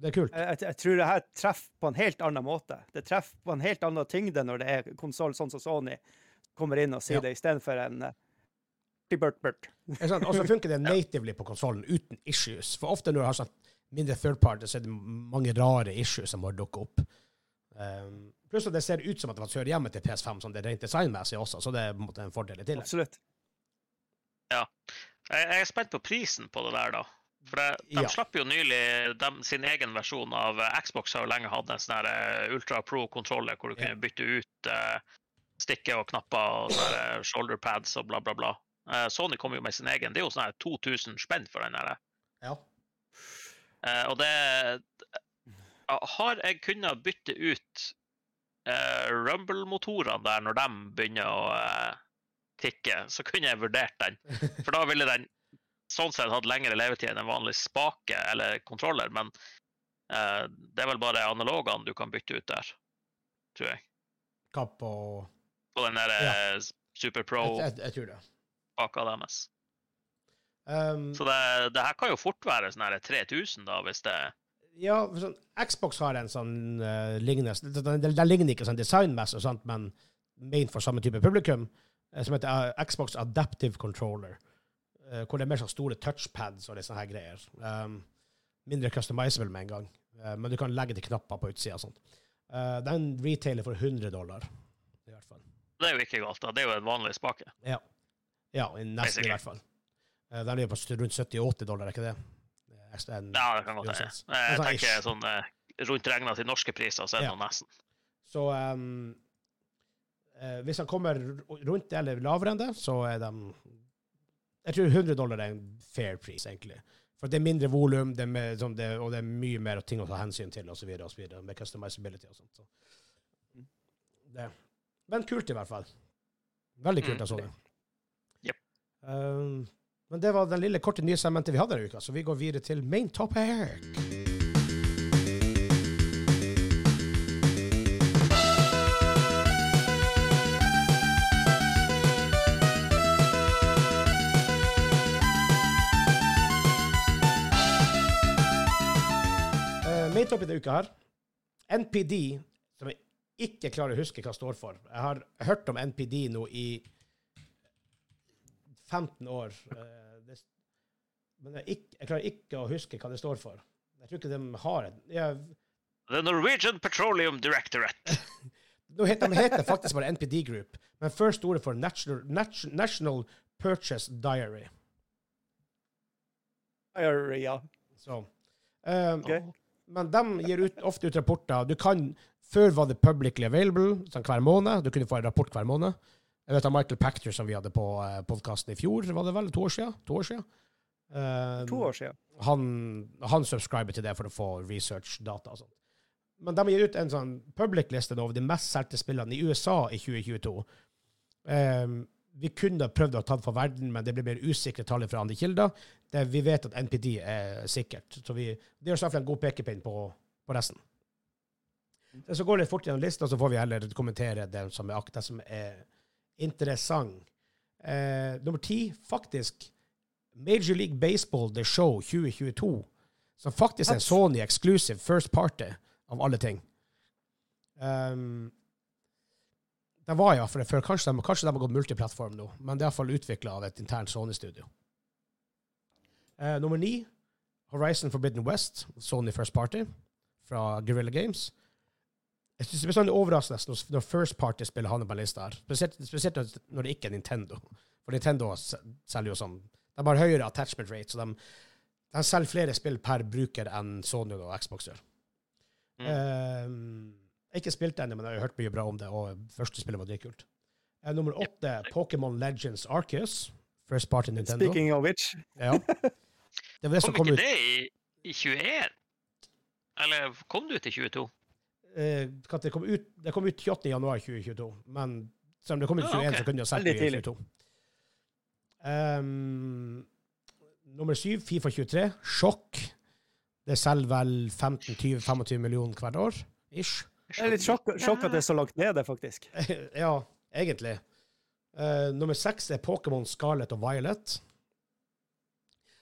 Det er kult. Jeg, jeg, jeg tror det her treffer på en helt annen måte. Det treffer på en helt annen tyngde når det er konsoll sånn som Sony kommer inn og sier Ja. det, istedenfor en uh, burt sant? Og så funker det natively på konsollen uten issues. For ofte når du har sånn mindre third party, så er det mange rare issues som har dukket opp. Um, pluss at det ser ut som at det var kjørt hjemme til PS5, sånn det rent designmessig også, så det er på en måte en fordel i tillegg. Absolutt. Jeg, jeg er spent på prisen på det der, da. For det, de Ja. slapp jo nylig de, sin egen versjon av eh, Xbox har jo lenge hatt en sånn eh, Ultra Pro-kontroller hvor du Ja. kunne bytte ut uh, stikker og knapper og sånne shoulder pads og bla, bla, bla. Uh, Sony kom jo med sin egen. Det er jo sånn her 2000 spenn for den der. Ja. Eh, og det Har jeg kunnet bytte ut eh, Rumble-motorene der når de begynner å eh, tikke, så kunne jeg vurdert den. For da ville den sånn sett hatt lengre levetid enn en vanlig spake eller kontroller, men eh, det er vel bare analogene du kan bytte ut der, tror jeg. Kapp og På den der ja. Super tror deres. Um, Så det, det her kan jo fort være sånn her 3000, da, hvis det ja, for sånn, Xbox har en sånn uh, lignende Den, den, ligner ikke sånn designmessig, men ment for samme type publikum, eh, som heter uh, Xbox Adaptive Controller. Uh, hvor det er mer sånn store touchpads og litt sånne her greier. Um, mindre customizable med en gang. Men du kan legge til knapper på utsida og sånt. Den retailer for 100 dollar, i hvert fall. Det er jo ikke galt, da. Det er jo en vanlig spake. Ja, i nesten Basically. i hvert fall. Uh, den ligger på rundt 70-80 dollar, er ikke det? En- Ja, det kan godt hende. Jeg sånn, tenker ish. sånn eh, rundt regna til norske priser, så er det Ja. nesten. Så um, eh, hvis han kommer rundt det eller lavere enn det, så er de Jeg tror 100 dollar er en fair pris, egentlig. For det er mindre volum, det er mer sånn det, og det er mye mer ting å ta hensyn til, osv., med customizability og sånt. Så. Det. Men kult, i hvert fall. Veldig kult, jeg så det. Yep. Um, men det var den lille korte nyhetssegmentet vi hadde denne uka, så vi går videre til main topic. endt opp i denne uka her. NPD, som jeg ikke klarer å huske hva står for. Jeg har hørt om NPD nå i 15 år. Eh, men jeg, ikke, jeg klarer ikke å huske hva det står for. Jeg tror ikke de har en ja, The Norwegian Petroleum Directorate. Nå heter, De heter faktisk bare NPD Group, men før sto det for National, Nat- National Purchase Diary. Diary, Ja. Så, Um, okay. Men de gir ut, ofte ut rapporter. Du kan, Før var det publicly available sånn hver måned. Du kunne få en rapport hver måned. Jeg vet av Michael Pachter, som vi hadde på uh, podkasten i fjor, var det vel to år siden? To år siden. Eh, To år siden. han, han subscriber til det for å få research-data og sånt. Men de gir ut en sånn public-liste over de mest solgte spillene i USA i 2022. Um, vi kunne prøvd å ta det for verden, men det blir mer usikre tall fra andre kilder. Det, vi vet at NPD er sikkert, så vi, det er i hvert en god pekepinn på, på resten. Så går det litt fort gjennom lista, så får vi heller kommentere den som er, ak- som er interessant. Eh, nummer ti, faktisk Major League Baseball The Show 2022, som faktisk er en Sony exclusive first party av alle ting. Um, det var ja, for det før. Kanskje de, kanskje de har gått multiplattform nå, men det er iallfall utvikla av et internt Sony-studio. Uh, nummer ni, Horizon Forbidden West, Sony First Party, fra Guerrilla Games. Jeg synes det blir sånn overraskende når, når First Party-spill havner på lista her. Spesielt, spesielt når det ikke er Nintendo. For Nintendo selger jo sånn De har høyere attachment rate, så de, de selger flere spill per bruker enn Sony og Xbox gjør. Mm. Uh, ikke spilt ennå, men jeg har hørt mye bra om det, og første spillet var dritkult. Uh, nummer åtte, Pokémon Legends Arceus. First part in Nintendo. Speaking of which. Ja. Det var det som Kom kom ikke ut. det i, i 21? Eller kom du ut i 22? Uh, det kom ut Det kom ut 28. januar 2022, men selv om det kom ut i Ah, 21, så kunne de ha sett det i tidlig. 22. Um, nummer syv, Fifa 23. Sjokk. Det selger vel 15-20-25 millioner hvert år, ish. Det er litt sjokk, sjokk at det er så langt nede, faktisk. ja, egentlig. Uh, nummer seks er Pokémon Scarlet og Violet.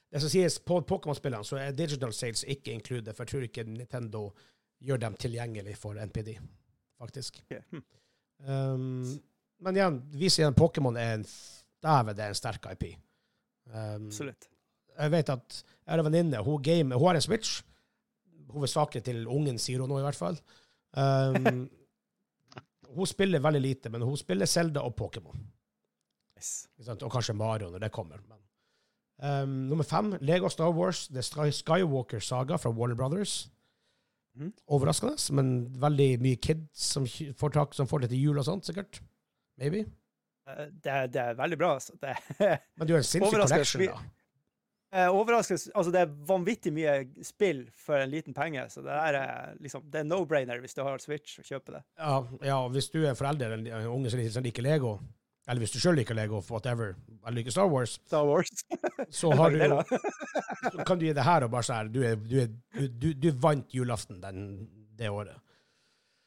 Det som sies på Pokémon-spillene, så er digital sales ikke included, for jeg tror ikke Nintendo gjør dem tilgjengelig for NPD, faktisk. Okay. hm. Um, men igjen, viser igjen Pokémon er en Dæven, det er en sterk IP. Um, Absolutt. jeg vet at jeg har en venninne, hun, gamer, hun har en Switch, hovedsakelig til ungen, sier hun nå i hvert fall. Um, hun spiller veldig lite, men hun spiller Zelda og Pokémon. Yes. Og kanskje Mario når det kommer. Men. Um, nummer fem, Lego Star Wars, The Skywalker Saga fra Warner Brothers. Mm. Overraskende, men veldig mye kids som får, tak, som får det til jul og sånt, sikkert. Maybe. Eh, Det, det er veldig bra, altså. Det Men du har en sinnssyk collection, da. Overraskelse. Altså, det er vanvittig mye spill for en liten penge, så det er eh, liksom Det er no-brainer hvis du har Switch, å kjøpe det. Ja, ja, hvis du er forelder eller en unge som liker- Lego, eller hvis du sjøl liker Lego, whatever, eller liker Star Wars, Star Wars. så har du så kan du gi det her og bare sånn her, du, du, du, du, du vant julaften den, det året.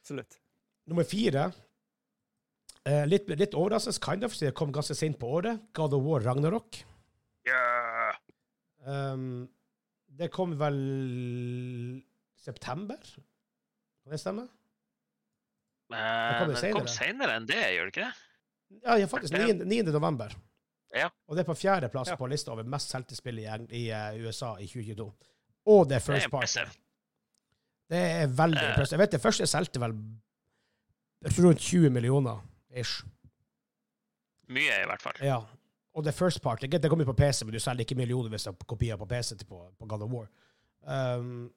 Absolutt. Nummer fire. Eh, litt, litt overraskende, kind of, siden det kom ganske sent på året. God of War Ragnarok. Yeah. Um, det kom vel september? Kan det stemme? Uh, men det kom senere. senere enn det, gjør det ikke det? Ja, ja faktisk. 9. 9. november. Ja. Og det er på fjerdeplass Ja. på lista over mest solgte spill i, i eh, USA i 2022. Og det er first party. Det er veldig uh, impressive. Jeg vet det første solgte vel rundt 20 millioner ish. Mye, i hvert fall. Ja. Og det first part Det kommer jo på PC, men du selger ikke millioner hvis du har kopier på PC til på, på God of War. Um,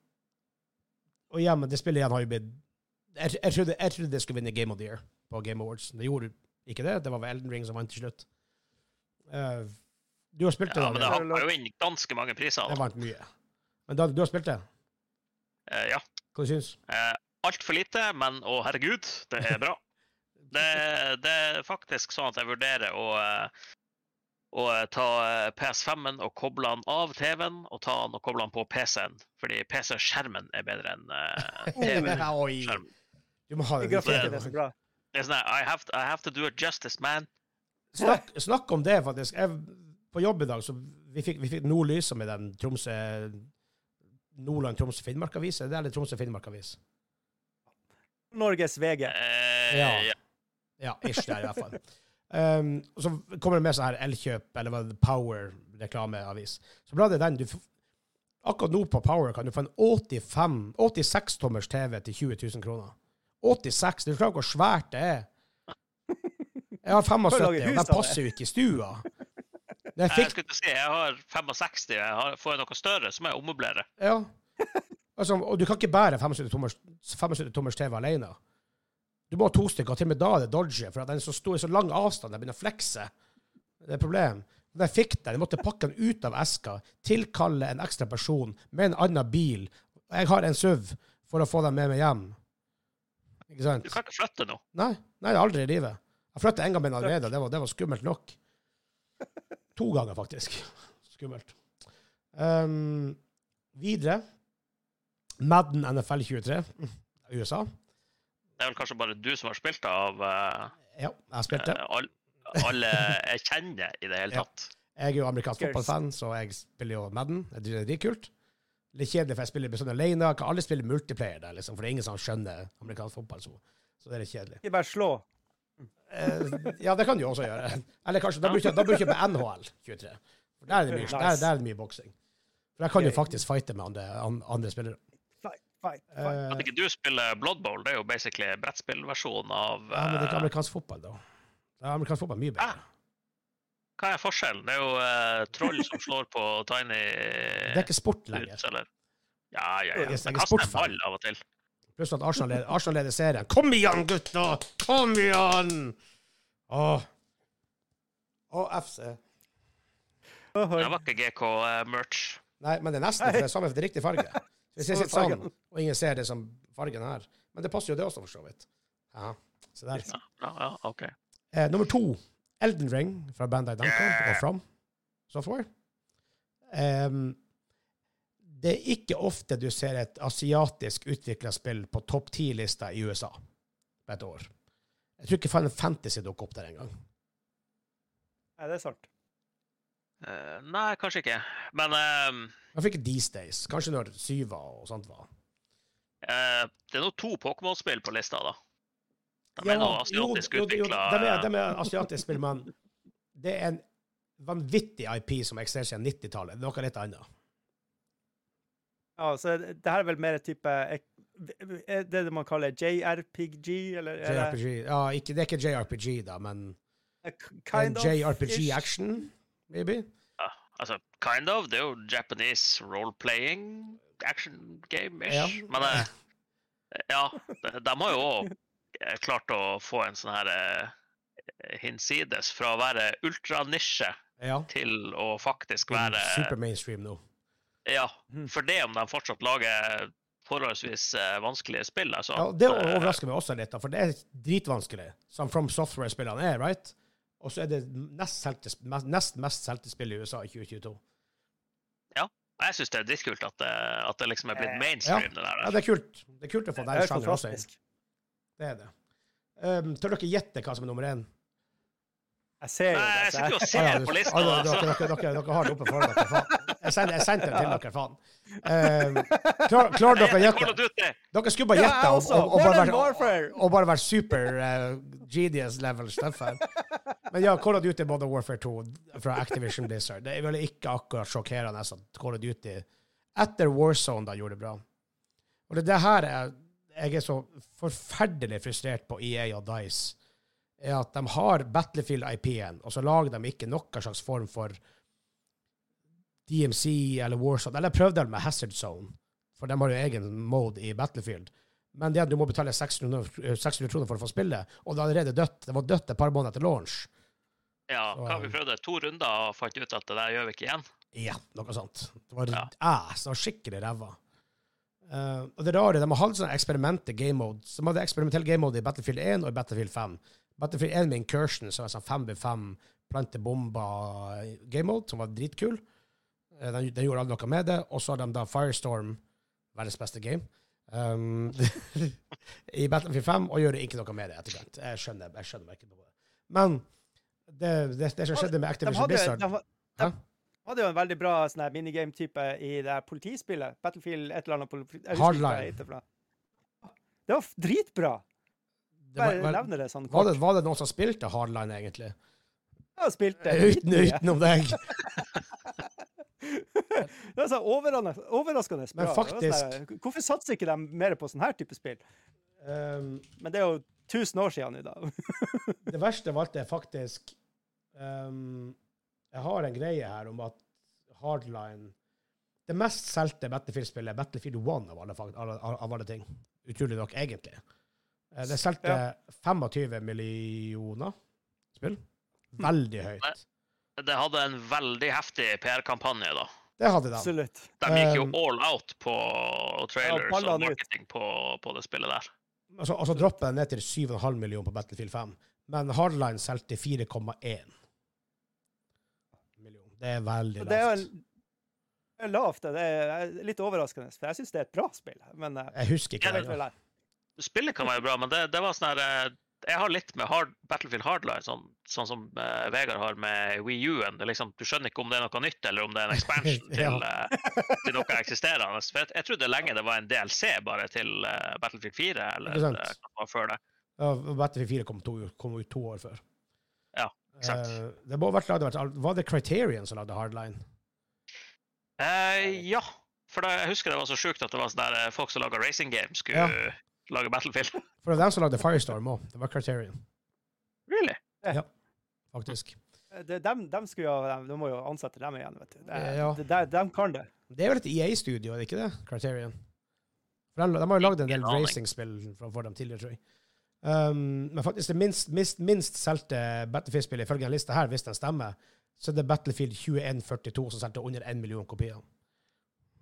og ja, men det spillet igjen har jo blitt jeg, jeg, trodde, jeg trodde det skulle vinne Game of the Year på Game Awards. Det gjorde ikke det. Det var vel Elden Ring som vant til slutt. Uh, du har spilt det, Ja, men det har jo inn ganske mange priser. Det vant mye. Men da, du har spilt det? Uh, ja. Hva du syns Eh, Altfor lite, men å herregud, det er bra. Det, det er faktisk sånn at jeg vurderer å, eh, å eh, ta eh, PS5-en og koble den av TV-en, og ta den og koble den på PC-en. Fordi PC-skjermen er bedre enn TV-skjermen. Du må ha det. Er. Det er sånn I have, to, I have to do it justice, man. Snakk, snakk om det, faktisk. Jeg, på jobb i dag, så vi fikk, vi fikk nordlyset med den Tromsø Nordland, Troms Finnmark-avis. Er det eller Tromsø Finnmark-avis? Norges VG. Eh, Ja. ja. Ja, ish der i hvert fall. Um, og så kommer det med sånn her Elkjøp, eller hva det er, Power-reklameavis. Så bra det er den. Du, akkurat nå på Power kan du få en 85, 86-tommers TV til 20 000 kroner. 86! Du er ikke hvor svært det er? Jeg har 75, Får og den det. passer jo ikke i stua. Jeg fikk, skulle ikke si, jeg har 65, jeg har, får jeg noe større, så må jeg ommøblere. ja. Altså, og du kan ikke bære 75-tommers 75 tommers TV alene. Du må ha to stykker, og til og med da er det dodgy, for at den er så stor, så lang avstand, den begynner å flekse. Det er et problem. Da jeg fikk den, jeg måtte pakke den ut av eska, tilkalle en ekstra person med en annen bil. Og Jeg har en SUV for å få den med meg hjem. Ikke sant? Du kan ikke flytte nå. Nei, nei, aldri i livet. Jeg flytta en gang med den allerede, det var, det var skummelt nok. To ganger, faktisk. Skummelt. Um, videre. Madden NFL 23, USA. Det er vel kanskje bare du som har spilt det av uh, Ja, jeg spilte. all, alle jeg kjenner i det hele Ja. tatt. Jeg er jo amerikansk fotballfan, så jeg spiller jo Madden. Det er dritkult. Litt kjedelig, for jeg spiller sånn alene. Kan alle spille multiplayer der, liksom, for det er ingen som skjønner amerikansk fotball. Så, så det er litt kjedelig. Ikke bare slå. Eh, ja, det kan du også gjøre. Eller kanskje, da bruker jeg, på NHL 23. For der er det mye, Nice. der, der er det mye boksing. For jeg kan jo faktisk fighte med andre, andre spillere. Fight, fight. Eh, At ikke du spiller Blood Bowl, det er jo basically brettspillversjonen av ja, men det er eh, amerikansk fotball, da. Det er amerikansk fotball mye bedre. Hva er forskjellen? Det er jo uh, troll som slår på tiny Det er ikke sport lenger. eller? Ja, ja, ja. Jeg er- jeg er Men Kast en ball av og til. Pluss at Arsenal leder, Arsenal leder serien. Kom igjen, gutta! Kom igjen! Åh. Og FC. Det var ikke GK-merch. Nei, men det er nesten, for det er samme, for det riktige riktig farge. Hvis jeg sitter sånn, og ingen ser det som fargen her. Men det passer jo det også, for så vidt. Ja, se der. Ja, ja, ja, OK. Eh, nummer to, Elden Ring fra Bandai yeah. og From Software. Um, det er ikke ofte du ser et asiatisk utvikla spill på topp ti-lista i USA på et år. Jeg tror ikke Final Fantasy dukker opp der engang. Nei, det er sant. Eh, nei, kanskje ikke. Men uh, Hvorfor ikke These Days? Kanskje når Syva og sånt var. Uh, det er nå to Pokémon-spill på lista, da. De Ja, er nå asiatisk utvikla. De er, de er asiatisk spill, men det er en vanvittig IP som eksisterer siden 90-tallet. Det er noe litt annet. Ja, så det det her er vel mer type Er det det man kaller JRPG, eller? er JRPG. Ja, ikke, det er ikke JRPG, da, men kind of. JRPG ish. Altså, kind of. Det er jo Japanese role-playing action game-ish. Ja. Men eh, ja, de, de har jo òg klart å få en sånn her eh, hinsides fra å være ultranisje Ja. til å faktisk være Super mainstream nå. Ja, Mhm. for det om de fortsatt lager forholdsvis eh, vanskelige spill. Altså, Ja, det eh, overrasker meg også litt, for det er dritvanskelig, som From Software-spillene er, right? Og så er det nest, selte, nest mest solgte spill i USA i 2022. Ja. Og Jeg syns det er dritkult at, det- at det liksom er blitt mainstream. mainstream. det Ja, der. det er kult. Det er kult å få Det den er sjangeren også inn. Det er det. Um, tør dere gjette hva som er nummer én? Jeg ser jo Nei, jeg sitter jo og ser på lista. ja, altså. dere, har det oppe foran dere. Jeg sendte, jeg sendte den til dere, faen. Uh, klar, klarer dere å gjette? of Dere skulle bare gjette og, og, og, bare være, Warfare. og bare være super uh, genius level stuff her. Men ja, Call of Duty Modern Warfare 2 fra Activision Blizzard. Det er vel ikke akkurat sjokkerende at Call of Duty etter Warzone da gjorde det bra. Og det er det her jeg, jeg er så forferdelig frustrert på EA og Dice, er at de har Battlefield-IP-en, og så lager de ikke noen slags form for DMC eller Warzone. Eller jeg prøvde det med Hazard Zone, for de har jo egen mode i Battlefield. Men det at du må betale 600, 600 kroner for å få spille, og det er allerede dødt. Det var dødt et par måneder etter launch. Ja, hva, vi det? to runder og fant ut at det der gjør vi ikke igjen. Ja, noe sånt. Det var Ja. æs, det var skikkelig ræva. Uh, og det rare, de har hatt sånne eksperimente game mode. Så de hadde eksperimentell game mode i Battlefield 1 og i Battlefield 5. Battlefield 1 med Incursion, som var sånn 5v5 plante bomber game mode, som var dritkul. Eh, Den, den gjorde aldri noe med det. Og så har de da Firestorm, verdens beste game, um, i Battlefield 5, og gjør ikke noe med det etterkant. Jeg skjønner, jeg skjønner ikke det. Men det, det, det som skjedde med Activision hadde, Blizzard de, hadde jo en veldig bra sånn minigame-type i det her politispillet. Battlefield et eller annet. Hardline. det noe. Var dritbra! Bare var, nevner det sånn var, det, var det noen som spilte Hardline, egentlig? Ja, spilte. Uten, utenom deg. Det er så overraskende, overraskende bra. Men faktisk- sånn Hvorfor satser ikke de mer på sånn her type spill? Um, Men det er jo 1000 år siden i dag. det verste av alt er faktisk um, Jeg har en greie her om at Hardline Det mest solgte Battlefield-spillet er Battlefield 1 av alle, av, av alle ting. Utrolig nok, egentlig. Eh, Det solgte Ja. 25 millioner spill. Veldig høyt. Det hadde en veldig heftig PR-kampanje, da. Det hadde de. Absolutt. De gikk jo Um, all out på trailers ja, og marketing på, på det spillet der. Og så, droppet droppa den ned til 7,5 millioner på Battlefield 5. Men Hardline solgte 4,1 millioner. Det er veldig er lavt. det er lavt. Det er litt overraskende, for jeg syns det er et bra spill. Men eh, Jeg husker ikke det. Spillet kan være bra, men det, det var sånn her eh, Jeg har litt med hard, Battlefield Hardline, sånn, sånn som uh, Vegard har med Wii U-en. Er Liksom, du skjønner ikke om det er noe nytt, eller om det er en expansion til, uh, til noe eksisterende. For jeg, jeg trodde lenge det var en DLC bare til uh, Battlefield 4, eller hva før det. Ja, Battlefield 4 kom, to, kom ut to år før. Ja, exakt. det må ha vært laget, var det Criterion som lagde Hardline? Ja, for da, jeg husker det var så sjukt at det var sånn der folk som laga racing games, skulle Ja. Lage Battlefield. For det var dem som lagde Firestorm òg. Det var Criterion, really? Ja, faktisk. Det, dem, dem, skulle jo, de må jo ansette dem igjen, vet du. De, Ja. de kan det. Det er vel et EA-studio, er det ikke det? Criterion. For de, de har jo lagd en del racing-spill for, dem tidligere, tror jeg. Um, men faktisk det minst, minst, minst solgte Battlefield-spillet ifølge den lista her, hvis den stemmer, så er det Battlefield 2142 som solgte under én million kopier.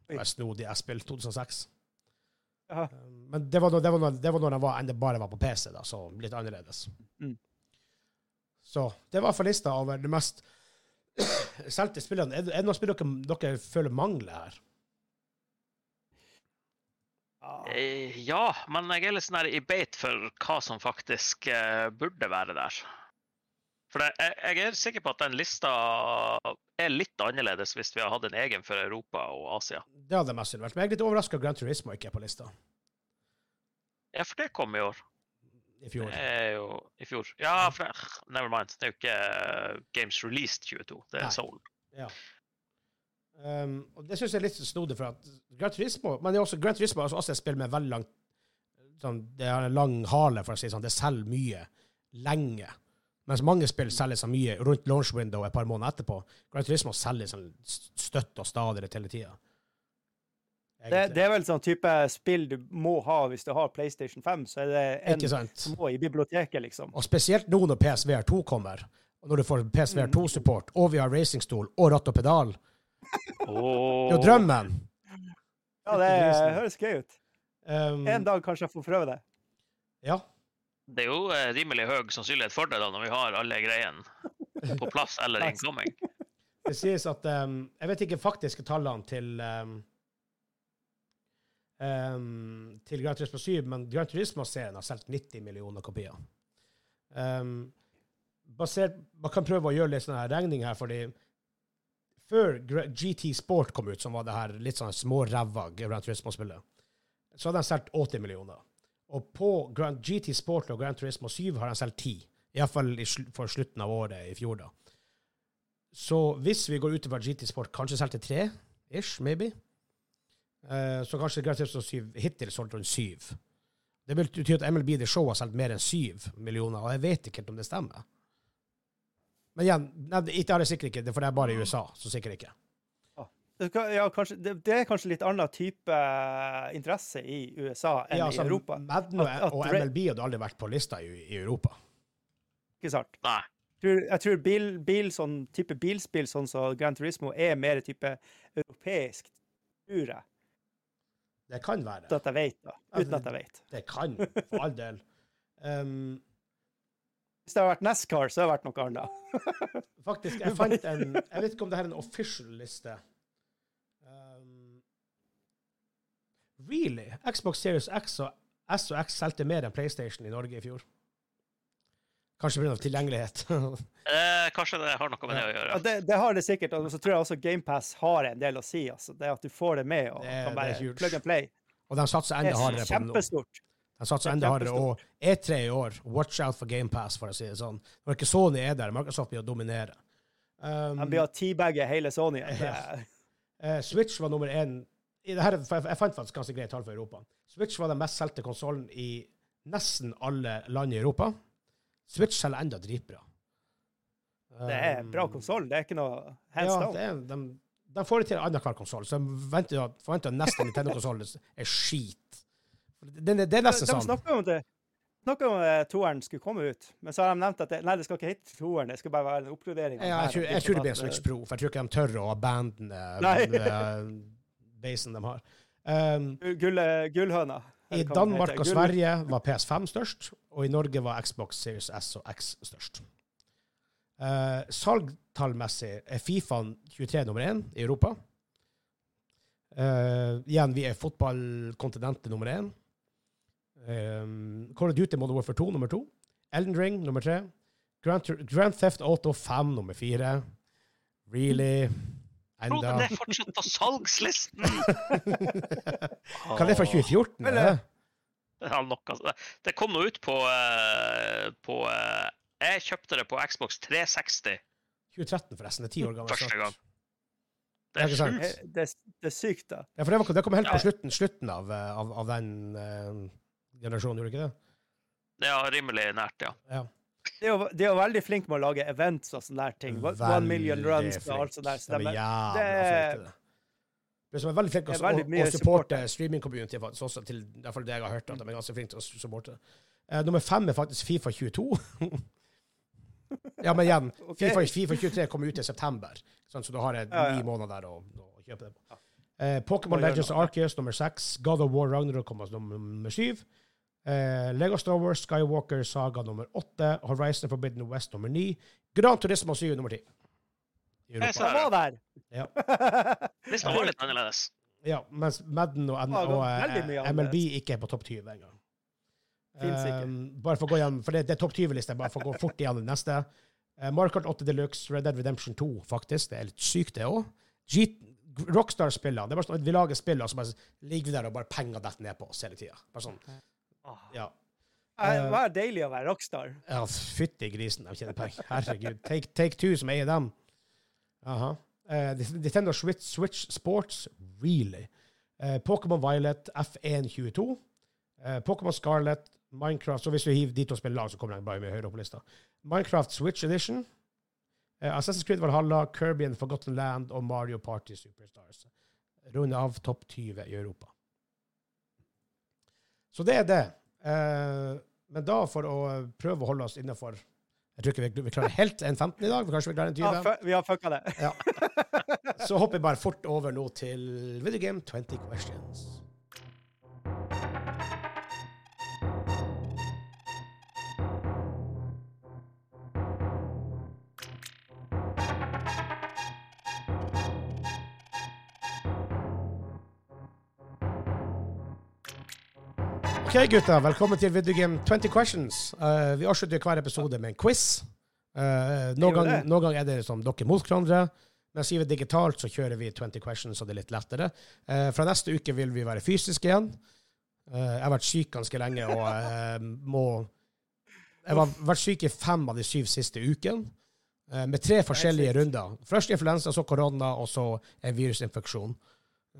Det var snodig S-spill, 2006. Jaha. Um, men det var, når, det, var når, det var når var, bare var på PC, da, så litt annerledes. Mm. Så det var for lista over det mest solgte spillene. Er, det- er det noen spill dere, dere føler mangler her? Ja. Eh, ja, men jeg er litt sånn her i beit for hva som faktisk eh, burde være der. For det, jeg, jeg er sikker på at den lista er litt annerledes hvis vi har hatt en egen for Europa og Asia. Det hadde mest vært. Men jeg er litt overraska at Grand Turismo ikke er på lista Ja, for det kom i år. i fjor. Det er jo i fjor. Ja, for never mind. Det er jo ikke eh, Games Released 22, det er Nei. Soul. Um, og det syns jeg er litt snodig, for at Grand Turismo Men det er også, Grand Turismo er også et spill med veldig lang sånn, Det har en lang hale, for å si det sånn. Det selger mye lenge. Mens mange spill selger så mye rundt launch window et par måneder etterpå. Grand Turismo selger sånn støtt og stadig hele tida. Det, det er vel sånn type spill du må ha hvis du har PlayStation 5, så er det en som må i biblioteket, liksom. Og spesielt nå når PSVR 2 kommer, og når du får PSVR 2-support, og vi har racingstol og ratt og pedal. Det er jo drømmen. Ja, det høres gøy ut. Um, En dag kanskje jeg får prøve det. ja. Det er jo eh, rimelig høy sannsynlighet for det da, når vi har alle greiene på plass eller innkomming. Det sies at um, Jeg vet ikke faktiske tallene til um, um, til Gran Turismo 7, men Gran Turismo-serien har solgt 90 millioner kopier. Um, basert, man kan prøve å gjøre litt sånn her regning her, fordi før GT Sport kom ut, som var det her litt sånn småræva Gran Turismo-spillet, så hadde de solgt 80 millioner. Og på Gran, GT Sport og Gran Turismo 7 har de solgt 10. Iallfall sl for slutten av året i fjor, da. Så hvis vi går ut fra GT Sport, kanskje solgte tre, ish, maybe. Eh, så kanskje Gran Turismo 7 hittil solgte rundt syv. Det vil bety at MLB The Show har solgt mer enn syv millioner, og jeg vet ikke helt om det stemmer. Men igjen, nei, det ikke er det sikkert ikke, for det er bare i USA, så sikkert ikke. Det, ja, kanskje, det, det er kanskje litt annen type eh, interesse i USA enn Ja, altså, i Europa. Madden og, At- at og MLB hadde aldri vært på lista i, i Europa. Ikke sant? Nei. Jeg tror, jeg tror bil, bil, sånn type bilspill sånn som Gran Turismo er mer type europeisk, tror jeg. Det kan være. Uten at jeg vet, da. Uten at jeg vet. Det kan, for all del. Um, Hvis det hadde vært NASCAR, så hadde det vært noe annet. Faktisk, jeg fant en Jeg vet ikke om det her er en official liste. Um, really? Xbox Series X og S og X solgte mer enn PlayStation i Norge i fjor. Kanskje pga. tilgjengelighet. Eh, kanskje det har noe med det å Ja, gjøre. det, det har det sikkert, og så tror jeg også GamePass har en del å si. Altså. Det at du får det med og Det kan bare plug and play. og de satser enda er hardere på det nå. kjempestort. De satser er enda hardere. Og E3 i år, watch out for GamePass, for å si det sånn. Når ikke Sony er der, Microsoft blir å dominere. Um, De blir å teabagge hele Sony. Ja. eh, Switch var nummer én i det her, jeg fant faktisk ganske greie tall for Europa. Switch var den mest solgte konsollen i nesten alle land i Europa. Switch selger enda dritbra. Det er en bra Um, konsoll. Det er ikke noe hands Ja, down. de, de får det til annenhver konsoll, så de forventer at neste Nintendo-konsoll er skit. Det, det, det er nesten De sånn. snakker om det- snakker om at toeren skulle komme ut, men så har de nevnt at det, nei, det skal ikke hete toeren, det skal bare være en oppgradering. Ja, jeg, tror, jeg tror det blir en Switch Pro, for jeg tror ikke de tør å abandone uh, basen de har. Um, eh, Gull, gullhøna. I Danmark og Sverige var PS5 størst, og i Norge var Xbox Series S og X størst. Uh, salgtallmessig er Fifa 23 nummer én i Europa. Uh, igjen, vi er fotballkontinentet nummer én. Um, Call of Duty Modern Warfare 2 nummer to. Elden Ring nummer tre. Grand, Grand Theft Auto 5 nummer fire. Really? Frode, det er fortsatt på salgslisten! Hva er det fra 2014? Eller- er det? Ja, nok, det- det kom nå ut på, eh, på eh, Jeg kjøpte det på Xbox 360 2013, forresten. Det er ti år gammel. første gang. Det er ikke sant? Eh, Det, det er sykt, da. Ja, for det, var, det kom helt på slutten, slutten av, av, av den uh, generasjonen, gjorde det ikke det? Ja, rimelig nært, ja. Ja. De er, jo, de er jo veldig flinke med å lage events og sånne der ting. One million runs og alt sånt der. Så de de er er, det- det. De som er veldig flinke er til å- å supporte streaming-community, også til det jeg har hørt, at de er ganske flinke til å supporte. Eh, nummer fem er faktisk Fifa 22. ja, men igjen, okay. Fifa, Fifa 23 kommer ut i september, sånn, så du har ni Ja, ja. måneder der å, å kjøpe det på. Eh, Må Pokémon Legends. Arceus nummer seks. God of War Ragnarok kommer nummer syv. Eh, Lego Star Wars Skywalker Saga nummer åtte. Horizon Forbidden West nummer ni. Gran Turismo 7 nummer ti. Jeg sa der! Ja. Lista var litt annerledes. Ja, mens Madden og, N og mye eh, MLB ikke er på topp 20 engang. Um, bare for å gå igjen, for det, det er topp 20-liste, bare for å gå fort igjen det neste. Uh, Markart 8 Deluxe, Red Dead Redemption 2, faktisk. Det er litt sykt, det òg. Rockstar-spillene. Det sånn Vi lager spill, og så bare ligger vi der og bare penger detter ned på oss hele tida. Bare sånn. Ja. Det er deilig å være rockstar. ja Fytti grisen, de tjener penger. Herregud. Take, take Two, som eier dem. Aha. Uh, Nintendo Switch, Switch Sports, really. Uh, Pokémon Violet, F122. Uh, Pokémon Scarlet, Minecraft Så hvis du hiver dit og spiller lag, så kommer de bare mye høyere opp på lista. Minecraft Switch Edition. Uh, Assassin's Creed Valhalla, Kirby and Forgotten Land og Mario Party Superstars. Runde av topp 20 i Europa. Så det er det. Eh, men da, for å prøve å holde oss innenfor Jeg tror ikke vi, vi klarer helt en 15 i dag. Vi kanskje vi klarer en 20. Ja, vi har fucka det. Ja. Så hopper jeg bare fort over nå til Video Game 20 Questions. OK, gutta. Velkommen til Video Game 20 Questions. Uh, vi avslutter hver episode med en quiz. Uh, noen ganger noen gang er det som dere mot hverandre. Mens vi er digitalt, så kjører vi 20 questions, så det er litt lettere. Uh, fra neste uke vil vi være fysiske igjen. Jeg har vært syk ganske lenge og må Jeg har vært syk i fem av de syv siste ukene. med tre forskjellige runder. Først influensa, så korona, og så en virusinfeksjon.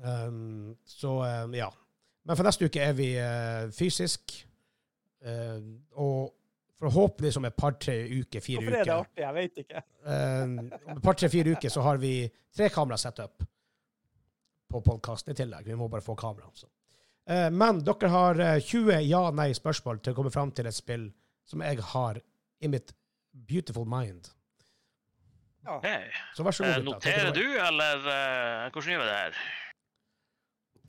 Um, så ja. Men for neste uke er vi uh, fysisk. Uh, og forhåpentlig om et par-tre uker, fire Hvorfor er det uker artig? Jeg vet ikke. uh, om et par, tre, fire uker så har vi tre kamera set up på podkasten i tillegg. Vi må bare få kamera. Så. Eh, men dere har eh, 20 ja-nei-spørsmål til å komme fram til et spill som jeg har i mitt beautiful mind. Ja. Hey. Så vær så god. Noterer du, eller hvordan gjør vi det her?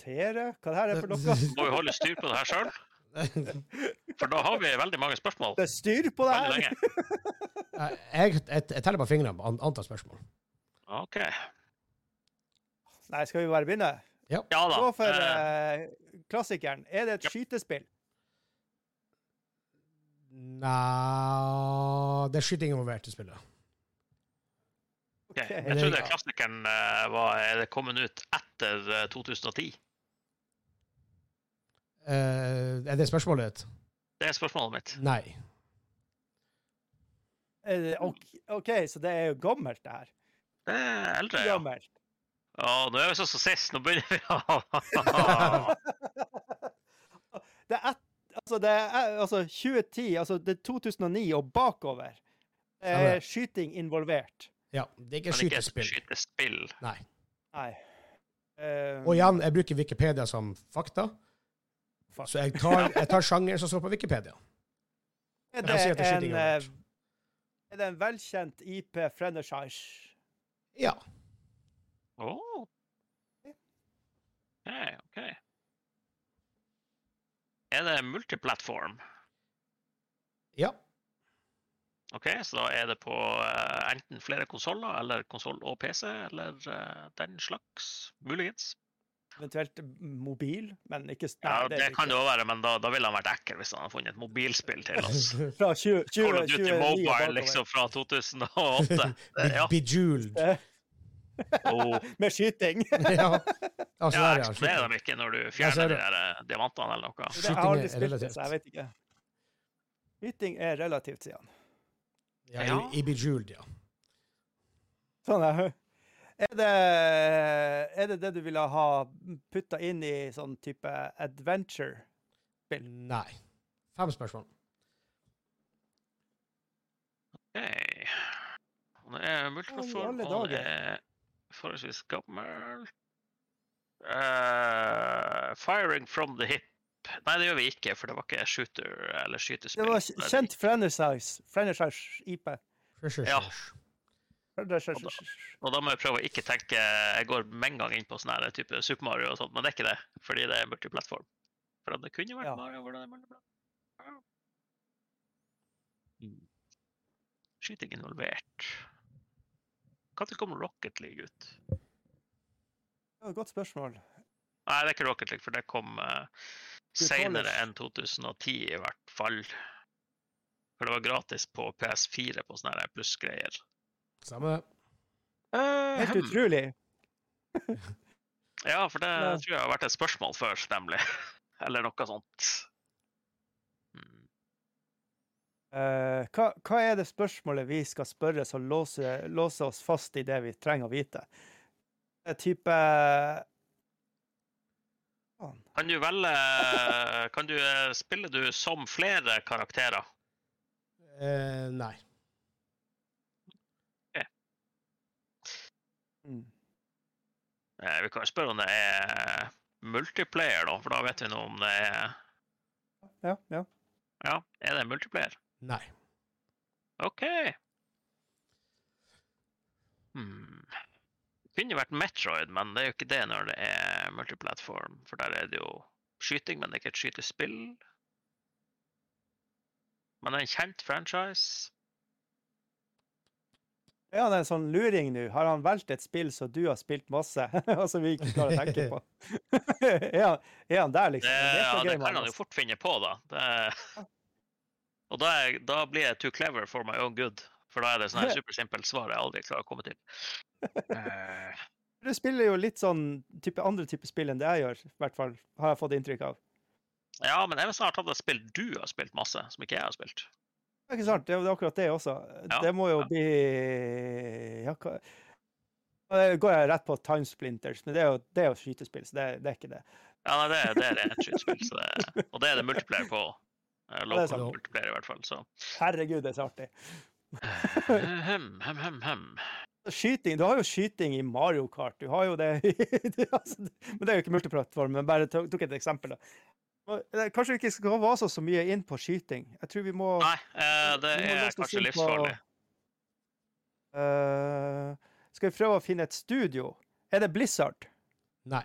Notere? Hva det her er for noe? Må vi holde styr på det her sjøl? For da har vi veldig mange spørsmål. Det er styr på det her! Jeg, jeg, jeg teller på fingrene på antall spørsmål. OK. Nei, skal vi bare begynne? Ja da. Gå for eh, eh, klassikeren. Er det et Ja. skytespill? Nei Det er skyting involvert i spillet. Ok, Ok. Jeg trodde klassikeren eh, var er det kommet ut etter eh, 2010. Eh, er det spørsmålet ditt? Det er spørsmålet mitt. Nei. Uh, okay, ok, så det er jo gammelt, det her. Det er eldre, ja. Gammelt. ja nå er vi sånn som sist. Nå begynner vi å det er et, altså, det er altså 2010, altså det er 2009 og bakover. Er skyting involvert. Ja, det er ikke skytespill. skytespill. Nei. Nei. Uh, Og igjen, jeg bruker Wikipedia som fakta, fuck. så jeg tar, jeg tar sjangeren som står på Wikipedia. er det, si det en, eh, er det en velkjent IP franchise? Ja. Oh. OK, OK. Er det multiplattform? Ja. OK, så da er det på eh, enten flere konsoller, eller konsoll og PC, eller eh, den slags, muligens. Eventuelt mobil, men ikke nei, Ja, det, det, kan det òg være, men da, da ville han vært ekkel hvis han hadde funnet et mobilspill til oss. Fra 20, 20, Call of Duty 29 Mobile liksom fra 2008. Det- Ja. Bejeweled. Oh. Med skyting. ja. Altså, Ja, ja. eksploderer de ikke når du fjerner de der eh, diamantene eller noe? Skyting er spilt relativt. så jeg vet ikke. Skyting er relativt, sier han. Ja, Ja. i, i Bejeweled, ja. Sånn er er det, er det det du ville ha putta inn i sånn type adventure-spill? Nei. Fem spørsmål. OK. Han er multiplattform, og han er forholdsvis gammel. Uh, firing from the hip. Nei, det gjør vi ikke, for det var ikke shooter eller skytespill. Det var kjent franchise. Franchise IP. Ja. Og da må jeg prøve å ikke tenke Jeg går med en gang inn på sånn her type Super Mario og sånt, men det er ikke det, fordi det er multiplattform. For det kunne vært Ja. Mario hvor det er multiplattform. Mm. Skyting involvert. Når kom Rocket League ut? Ja, godt spørsmål. Nei, det er ikke Rocket League, for det kom uh, seinere senere enn 2010 i hvert fall. For det var gratis på PS4 på sånne her plussgreier. Samme. Helt Ahem. utrolig. Ja, for det Ja. tror jeg har vært et spørsmål før, nemlig. Eller noe sånt. Eh, hva, hva er det spørsmålet vi skal spørre som låser låser oss fast i det vi trenger å vite? Det er type Kan du velge Kan du eh, Spiller du som flere karakterer? Uh, nei. Mm. Eh, Vi kan jo spørre om det er multiplayer, da, for da vet vi nå om det er Ja, ja. Ja, er det multiplayer? Nei. OK. Hmm. Det kunne vært Metroid, men det er jo ikke det når det er multiplatform. For der er det jo skyting, men det er ikke et skytespill. Men det er en kjent franchise. Er han en sånn luring nå? Har han valgt et spill som du har spilt masse, og som vi ikke klarer å tenke på? er, han, er han der, Det, liksom? ja, det kan han jo fort finne på, da. Det, og da, er, da blir jeg too clever for my own good. For da er det sånn supersimpelt svar jeg aldri klarer å komme til. Eh, Du spiller jo litt sånn type, andre type spill enn det jeg gjør, i hvert fall. Har jeg fått inntrykk av. ja, men jeg vil snart ha et spill du har spilt masse, som ikke jeg har spilt. Er ikke sant? Det er akkurat det også. Ja, det må jo ja. bli ja, hva... Går jeg rett på Time Splinters, men det er jo, det er jo skytespill, så det, det er ikke det. Ja, nei, det, det er et skytespill, så det, og det er det multiplayer på. Er Local multiplayer, i hvert fall. Så. Herregud, det er så artig. Hem, hem, hem, hem. Skyting, Du har jo skyting i Mario Kart. Du har jo det altså, Men det er jo ikke multiplattform, men bare tok et eksempel. da. Kanskje vi ikke skal vase oss så mye inn på skyting. Jeg tror vi må Nei, eh, det er kanskje livsfarlig. Eh, skal vi prøve å finne et studio? Er det Blizzard? Nei.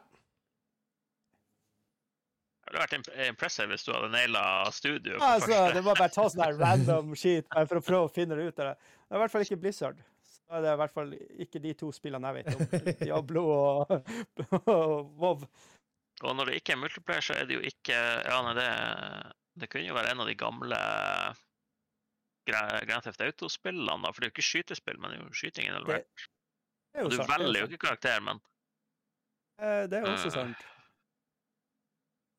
Det hadde vært impressive hvis du hadde naila studio. Altså, det var bare ta sånn her random shit for å prøve å finne det ut av det. Det er i hvert fall ikke Blizzard. Så er det i hvert fall ikke de to spillene jeg vet om. Diablo og, og WoW. Og når det ikke er multiplayer, så er det jo ikke Ja, nei, det, det kunne jo være en av de gamle Grand Theft Auto-spillene, da? For det er jo ikke skytespill, men det er jo skyting involvert. Er Og du sant. er velger jo ikke karakter, men Eh, Det er jo også uh, sant.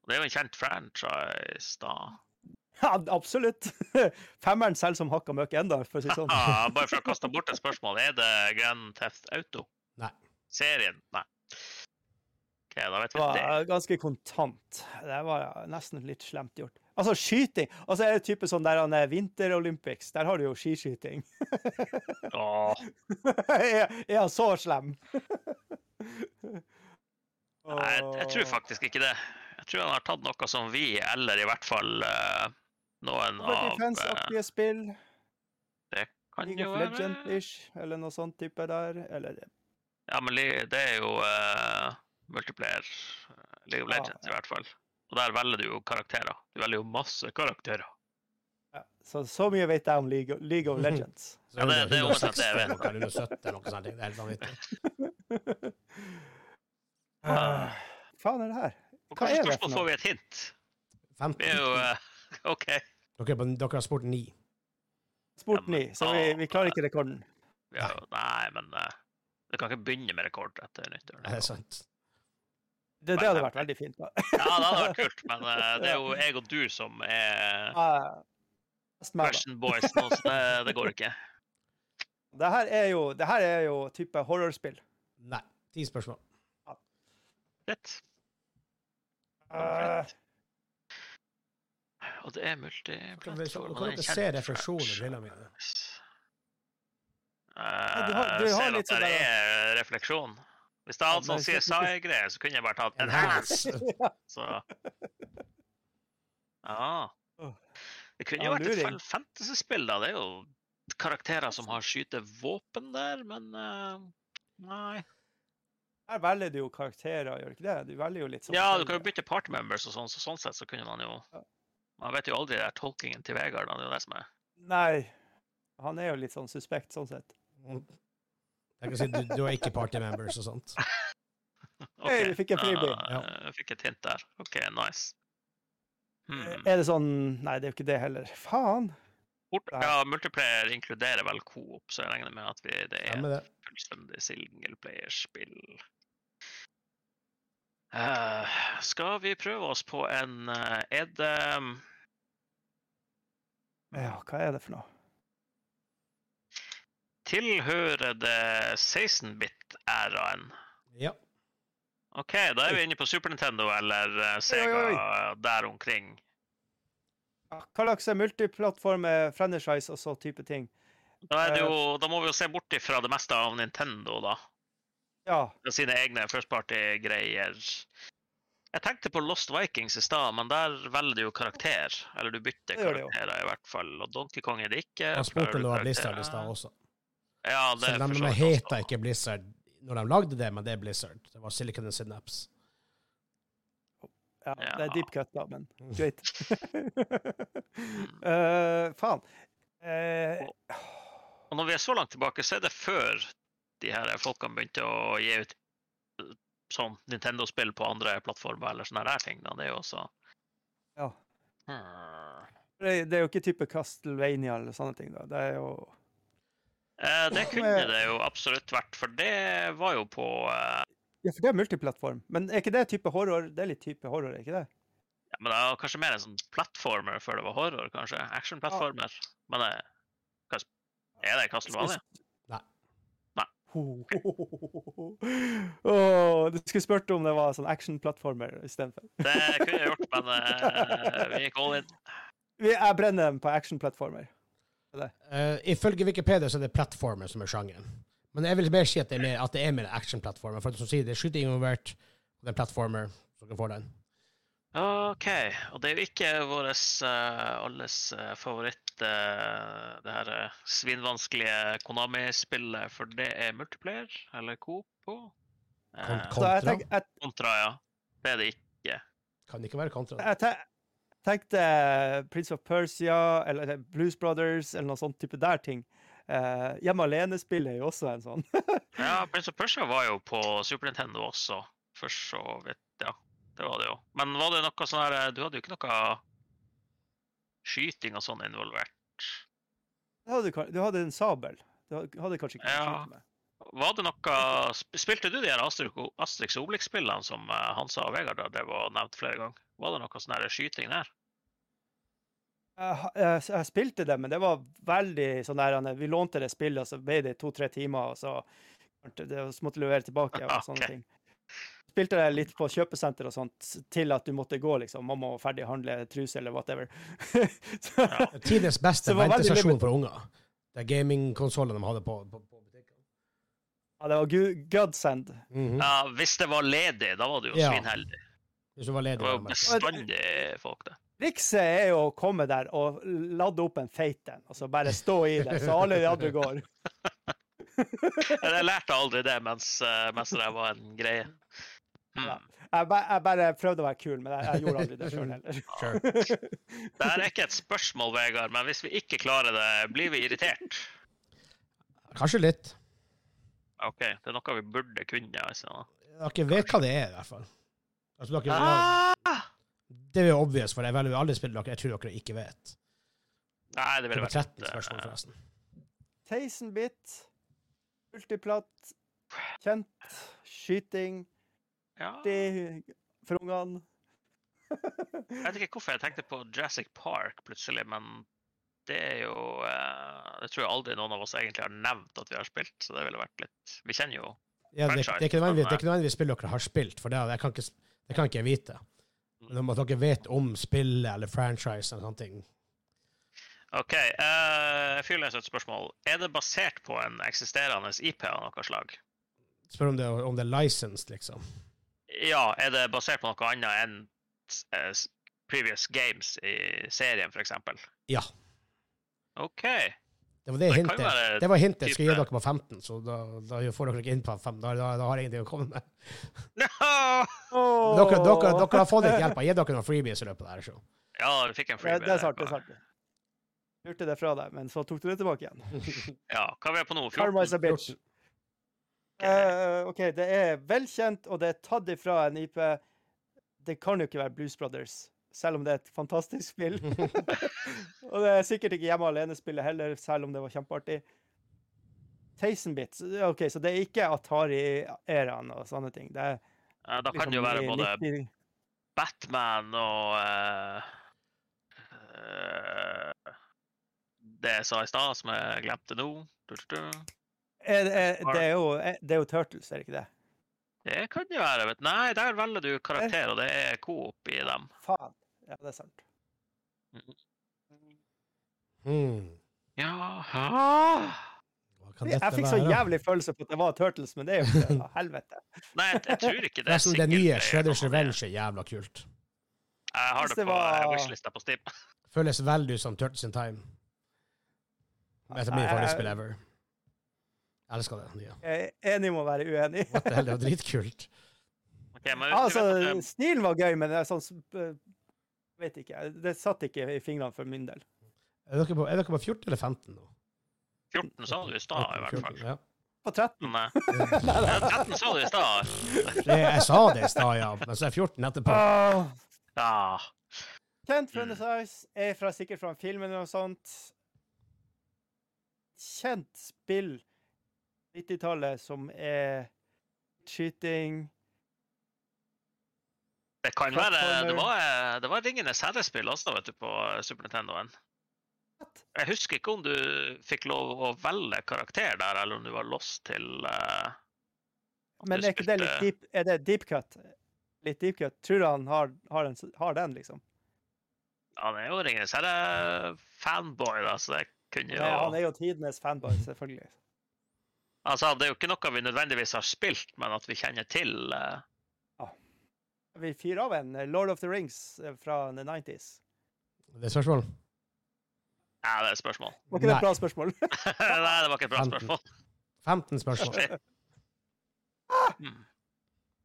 det er jo en kjent franchise, da. Ja, absolutt. Femmeren selger som hakka møkk enda, for å si det sånn. Bare for å kaste bort et spørsmål. Er det Grand Theft Auto? Nei. Serien? Nei. OK, da vet vi det. var ganske kontant. Det var nesten litt slemt gjort. Altså, skyting. Altså, er det type sånn der han er vinter-Olympics. der har du jo skiskyting. Åh, er, er han så slem? nei, jeg, tror faktisk ikke det. Jeg tror han har tatt noe som vi, eller i hvert fall uh, noen av eh, Defense-aktige spill. Det Kan League jo være Legend-ish, eller noe sånt type der. Eller Ja, men det er jo eh, multiplayer. eh, League of Ja, Legends, i ja. hvert fall. Og der velger du jo karakterer. Du velger jo masse karakterer. ja. Så, så mye vet jeg om League, League of Legends. Ja, det- det er 160 omtrent det jeg vet. eller noe, 170 eller noe sånt. Det er helt vanvittig. Ah, faen er det her? Hva er det for noe? får vi et hint? 15. Vi er jo uh, OK. Dere, er på- dere har spurt 9. Spurt Ja, 9, så vi, vi klarer ikke rekorden. Ja, nei, men uh, det kan ikke begynne med rekord etter nyttår. Er det sant? Det, det hadde vært veldig fint. da. Ja, det hadde vært kult, men eh, det er jo jeg og du som er fashion boys nå, så det, det går ikke. Det her er jo, det her er jo type horrorspill. Nei. Ti spørsmål. Rett. Uh, Og det er Dere multiplattform. kan dere se refleksjonen i brillene mine. Uh, du har- du har ser litt at sånn det er refleksjon. Hvis det hadde noen sånn CSI-greie, så kunne jeg bare tatt enhance. Så Ja. Det kunne jo vært et. Final Fantasy-spill, da. Det er jo karakterer som har skytevåpen der, men uh, Nei. Her velger du jo karakterer, gjør du ikke det? Du velger jo litt sånn Ja, du kan jo bytte party members og sånn, så sånn sett så kunne man jo Man vet jo aldri det der tolkingen til Vegard, da. Det er jo det som er Nei, han er jo litt sånn suspekt sånn sett. Jeg kan si du, du har ikke party members og sånt. Hei, vi fikk en freebie. Ja, jeg fikk et hint der. OK, nice. Hmm. Er det sånn Nei, det er jo ikke det heller. Faen! Nei. ja, multiplayer inkluderer vel coop, så jeg regner med at vi, det er Stemmer det. fullstendig singleplayerspill. Eh, skal vi prøve oss på en eh, Er det um, Ja, hva er det for noe? Tilhører det 16-bit-æraen? Ja. OK, da er vi inne på Super Nintendo eller eh, Sega Oi, oi, der omkring. Ja, Hva slags multiplattform er franchise og så type ting? Da, er det Eh, jo, da må vi jo se bort ifra det meste av Nintendo, da. Ja. Med sine egne first party-greier. Jeg tenkte på Lost Vikings i stad, men der velger du jo karakter. Eller du bytter jo. karakterer, i hvert fall. Og Donkey Kong er det ikke. Han spurte om du hadde lista i stad også. Ja, det Så er de, heter ikke Blizzard når de lagde det, men det er Blizzard. Det var Silicon and Synapse. ja. Ja. Det er deep cut, da, men Mm. greit. uh, faen. Uh, Og når vi er så langt tilbake, så er det før de her folkene begynte å gi ut eh, sånn Nintendo-spill på andre plattformer eller sånne her ting. Da. Det er jo også Ja. Hmm. det, det er jo ikke type Castlevania eller sånne ting, da. Det er jo Eh, det kunne det jo absolutt vært, for det var jo på eh, Ja, for det er multiplattform. Men er ikke det type horror? Det er litt type horror, er ikke det? ja, men det var kanskje mer en sånn plattformer før det var horror, kanskje. Action-plattformer. Men det, er det Castlevania? Åh, du skulle spurt om det var sånn action-plattformer istedenfor. Det kunne jeg gjort, men eh, vi gikk all in. Jeg brenner dem på action-plattformer. Eh, ifølge Wikipedia så er det plattformer som er sjangeren. Men jeg vil mer si at det er mer, at det er mer action-plattformer. For som sier, det er skyting involvert, og det er platformer som kan få får den. OK. Og det er jo ikke vår alles eh, favoritt, eh, det her eh, svinvanskelige Konami-spillet, for det er multiplayer, eller. Eh, jeg, Kontra? kontra, ja. Det er det ikke. Kan ikke være kontra. jeg te- tenkte Prince of Persia eller eller Blues Brothers eller noe sånt type der ting. Uh, Hjemme alene-spillet er jo også en sånn. Ja, Prince of Persia var jo på Super Nintendo også, for så vidt. Ja, det var det jo. Men var det noe sånn her Du hadde jo ikke noe skyting og sånn involvert? Du hadde, du hadde en sabel. Du hadde- hadde kanskje ikke Ja. med. Var det noe Spilte du de her Asterix og Obelix-spillene som eh, Hansa og Vegard hadde og nevnt flere ganger? Var det noe sånn skyting der? Jeg, jeg, jeg spilte det, men det var veldig sånn der Vi lånte det spillet, og så ble det to-tre timer, og så, det, og så måtte du levere tilbake og sånne okay. ting. Spilte det litt på kjøpesenter og sånt, til at du måtte gå, liksom. Mamma var ferdig handle truse eller whatever. så, Ja. Tidenes beste ventestasjon for unger. Det er gamingkonsollene de hadde på, på, på. Ja, det var godsend. godsend. -hmm. Ja, Hvis det var ledig, da var du jo Ja. svinheldig. Hvis du var Det var jo det bestandig folk, det. Trikset er jo å komme der og lade opp en feit en, og så bare stå i det, så alle de andre går. Jeg lærte aldri det mens, eh, mens det var en greie. Hmm. Ja. Jeg, ba, jeg bare prøvde å være kul, men jeg, jeg gjorde aldri det sjøl heller. Sure. Det her er ikke et spørsmål, Vegard, men hvis vi ikke klarer det, blir vi irritert? Kanskje litt. OK, det er noe vi burde kunne. Altså. Dere vet hva det er, i hvert fall. Altså, dere, Ah! Det er jo obvious, for det er veldig alle spill dere jeg tror dere ikke vet. Nei, det ville vært 13 spørsmål, forresten. 16-bit, multiplatt, kjent, skyting, ja. det for ungene. Jeg vet ikke hvorfor jeg tenkte på Jurassic Park plutselig, men det er jo eh, Det tror jeg aldri noen av oss egentlig har nevnt at vi har spilt, så det ville vært litt Vi kjenner jo Ja, det, det, er ikke nødvendigvis, spill dere har spilt, for det, det, kan, ikke, det kan ikke jeg vite. Men om at dere vet om spillet eller franchise eller sånne ting. OK. Uh, Fyr leser et spørsmål. Er det basert på en eksisterende IP av noe slag? Spør om det, om det er licensed, liksom. Ja, er det basert på noe annet enn uh, previous games i serien, f.eks.? Ja. OK. Det var det Det hintet. Det var hintet jeg skulle gi dere på 15, så da, da får dere ikke inn på 5. Da, da, da har jeg ingenting å komme med. No! Dere, dere, dere har fått litt hjelp. Gi dere noen freebies i løpet av det her. Så. Ja, vi fikk en Ja, freebie. det er sant. det er sant. Lurte det fra deg, men så tok du det tilbake igjen. Ja, hva er vi på nå? Karma is 14? a bitch. Eh, OK, det er velkjent, og det er tatt ifra en IP. Det kan jo ikke være Blues Brothers, selv om det er et fantastisk spill. og det er sikkert ikke Hjemme alene-spillet heller, selv om det var kjempeartig. Tasen-bit. OK, så det er ikke Atari-æraen og sånne ting. Det er Ja, da kan liksom det jo være både 90 Batman og uh, uh, Det jeg sa i stad, som jeg glemte nå. Er, er, det, er jo, det er jo Turtles, er det ikke det? Det kan jo være. vet. Nei, der velger du karakter, og det er coop i dem. Faen. Ja, det er sant. Hmm. Jaha Hva kan Jeg dette fikk så være? jævlig følelse på at det var Turtles, men det er jo ikke det. Helvete. Nei, jeg, jeg tror ikke det er Forresten, det nye Shredders er- Revenge er jævla kult. Jeg har Hvis det det på var- var... wishlista på Steam. Føles veldig ut som Turtles in Time. Et av mine Nei, favorittspill ever. Jeg elsker det nye. Jeg er enig med å være uenig. What the hell, det var dritkult. Ok, men vi Altså, vet at, eh, stilen var gøy, men det er sånn sp- Vet ikke. Det satt ikke i fingrene for min del. Er dere på, er dere på 14 eller 15 nå? 14 sa du i stad, i hvert fall. Ja. På 13. Nei. eh, 13 sa du i stad. Jeg sa det i stad, ja. Men så er 14 etterpå. Uh, Ja. Kjent Mm. er fra, sikkert fra en film eller noe sånt. Kjent spill 90-tallet som er skyting Det kan være Det var, det var Ringenes herrespill også, vet du, på Super Nintendoen. Jeg husker ikke om du fikk lov å velge karakter der, eller om du var lost til uh, Men er ikke det litt deep, er det deep cut? Litt deep cut? Tror du han har, har, den, har den, liksom? Han er jo Ringenes herre-fanboy, da, så det kunne jo Ja, han er jo tidenes fanboy, selvfølgelig. Altså, det er jo ikke noe vi nødvendigvis har spilt, men at vi kjenner til eh, Vi fyrer av en eh, Lord of the Rings eh, fra the 90s. Det er spørsmål? Ja, det er et spørsmål. Var ikke det et bra spørsmål? Nei, det var ikke et bra Femten. spørsmål. 15 spørsmål. Mm.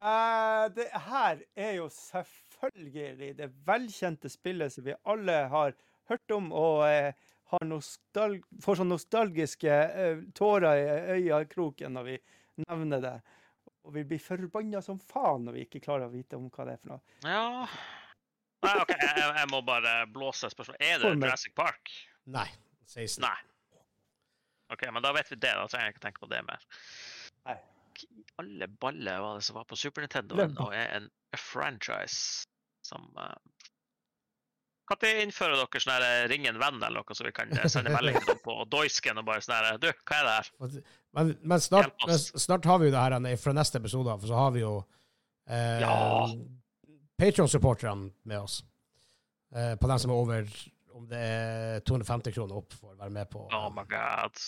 Eh, det her er jo selvfølgelig det velkjente spillet som vi alle har hørt om, og uh, har nostal får sånn nostalgiske uh, tårer i øyekroken når vi nevner det. Og vi blir forbanna som faen når vi ikke klarer å vite om hva det er for noe. Ja Nei, OK, jeg, jeg- jeg må bare blåse spørsmålet. Er det Formel. Jurassic Park? Nei. 16. Nei. OK, men da vet vi det. Da trenger jeg ikke tenke på det mer. Nei. Alle baller var det som var på Super Nintendo og er en franchise som uh... Når innfører dere sånn ring en venn eller noe, så vi kan eh, sende melding til dem på Doisken og bare sånn her Du, hva er det her? Men, men, snart, men snart har vi jo det her eh, fra neste episode, for så har vi jo eh, Ja. Patrion-supporterne med oss. Eh, på dem som er over om det er 250 kroner opp for å være med på, Oh my god.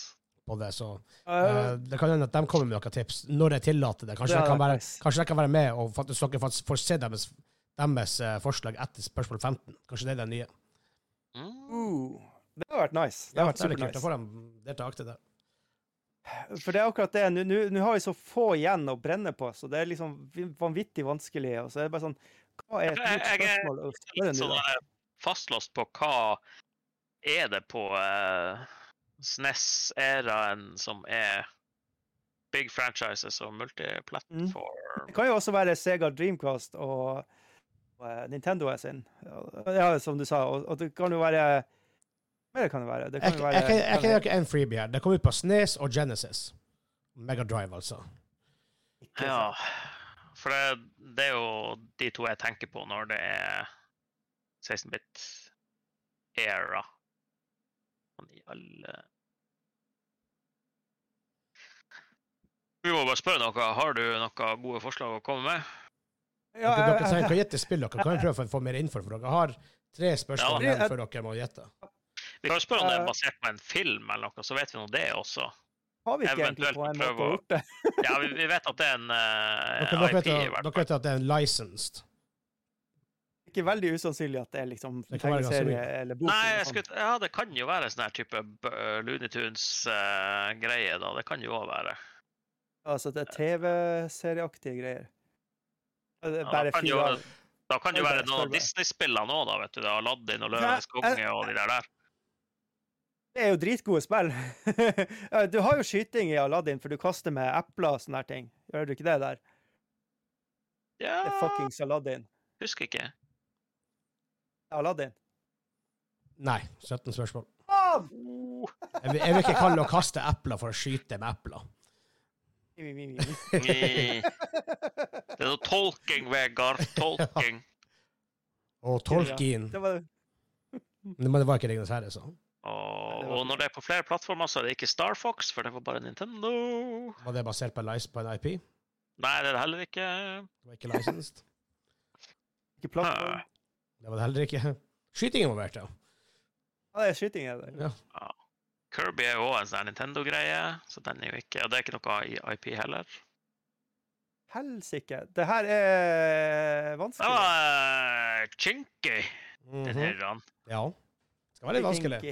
på det. Så Uh, eh, det kan hende at de kommer med noen tips når de tillater det. Kanskje, Det de kan være, kanskje kan være med og faktisk, dere faktisk får se deres, deres eh, forslag etter spørsmål 15. Kanskje det er det nye. Mm. uh, det har vært nice. Det Ja, har vært er litt kult. Da supernice. får de delta i det. For det er akkurat det. Nå- Nå nå har vi så få igjen å brenne på, så det er liksom vanvittig vanskelig. Og så er det bare sånn Hva er et nytt spørsmål? jeg er litt sånn eh, fastlåst på hva er det på uh, SNES-æraen som er big franchises og multiplattform. Det kan jo også være Sega Dreamcast og, eh, Nintendo er sin. Ja, som du sa. Og, og det kan jo være Mer kan det være. Det kan Jeg, jo jeg, være jeg, jeg kan gjøre en freebie her. Det kom ut på Snes og Genesis. Megadrive, altså. Ja, for det, det er jo de to jeg tenker på når det er 16-bit era. Sånn i alle Vi må bare spørre noe. Har du noen gode forslag å komme med? Ja, jeg, dere ikke gjette spill, dere kan prøve å få mer info, for dere har tre spørsmål Ja. igjen før dere må gjette. Vi kan spørre om det Eh. er basert på en film, eller noe, så vet vi nå det også. har vi ikke egentlig på en måte å- gjort det? Ja, vi, vi vet at det er en uh, dere, IP, vet, dere vet at det er en licensed. Ikke veldig usannsynlig at det er liksom Det kan være ganske tegneserie eller bok. Nei, jeg skulle, ja, det kan jo være sånn her type Looney Tunes-greie, da. Det kan jo òg være. Altså det er TV-serieaktige greier. Ja, det Ja, Bare da kan jo, fire da kan jo være noen. Disney-spillene òg, da. vet du. det, Aladdin og Ja, Løvenes konge og de der der. Det er jo dritgode spill. Du har jo skyting i Aladdin, for du kaster med epler og sånne her ting. Gjør du ikke det der? Det er Ja, fuckings Aladdin. husker ikke. Aladdin. Nei, 17 spørsmål. Oh! Jeg vil, jeg vil ikke kalle det å kaste epler for å skyte med epler. Det er noe tolking, Vegard. Tolking. Og tolking. Det var Men det var ikke Ringenes herre, så. Og, og når det er på flere plattformer, så er det ikke Star Fox, for det var bare Nintendo. Var det basert på på en IP? Nei, det er det heller ikke. Det var ikke licensed. ikke plattform. Det var det heller ikke. Skyting involvert, ja. Ja, det er skyting. Er det. ja. Kirby er jo òg en sånn Nintendo-greie, så den er jo ikke Og det er ikke noe i IP heller. Helsike. Det her er Det vanskelig. var uh, Chinky, den Mhm. her. han. ja. Det var litt vanskelig.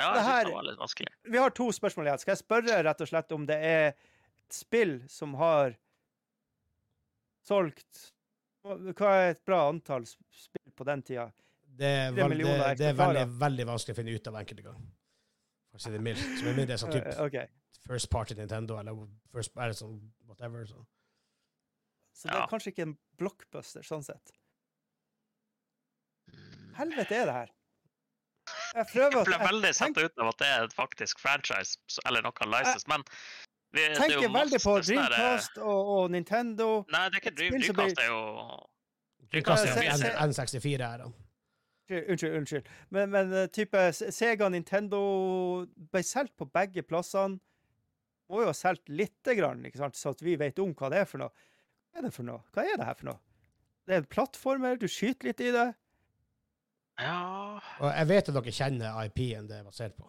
Ja, Det jeg synes det var litt vanskelig. Vi har to spørsmål igjen. Skal jeg spørre rett og slett om det er et spill som har solgt Hva er et bra antall spill på den tida? Det er, Tre det, det er veldig, veldig vanskelig å finne ut av enkelte ganger. For å si det mildt. Som er mindre sånn typ okay. First party Nintendo, eller first, er det sånn whatever. Så. Så det Ja. er kanskje ikke en blockbuster, sånn sett. Helvete er det her? Jeg prøver Jeg ble veldig jeg tenk- satt ut av at det er et faktisk franchise, eller noe license, men vi, det er tenker jo veldig på der- Dreamcast og, og Nintendo. Nei, det er ikke Dream, Dreamcast, det er jo Dreamcast er jo N64 her, da. Unnskyld, unnskyld. Men, men eh, type Sega Nintendo ble solgt på begge plassene. Må jo ha solgt lite grann, ikke sant? så at vi vet om hva det er for noe. Hva er det for noe? Hva er det her for noe? Det er en plattformer, du skyter litt i det. Ja Og jeg vet at dere kjenner IP-en det er basert på.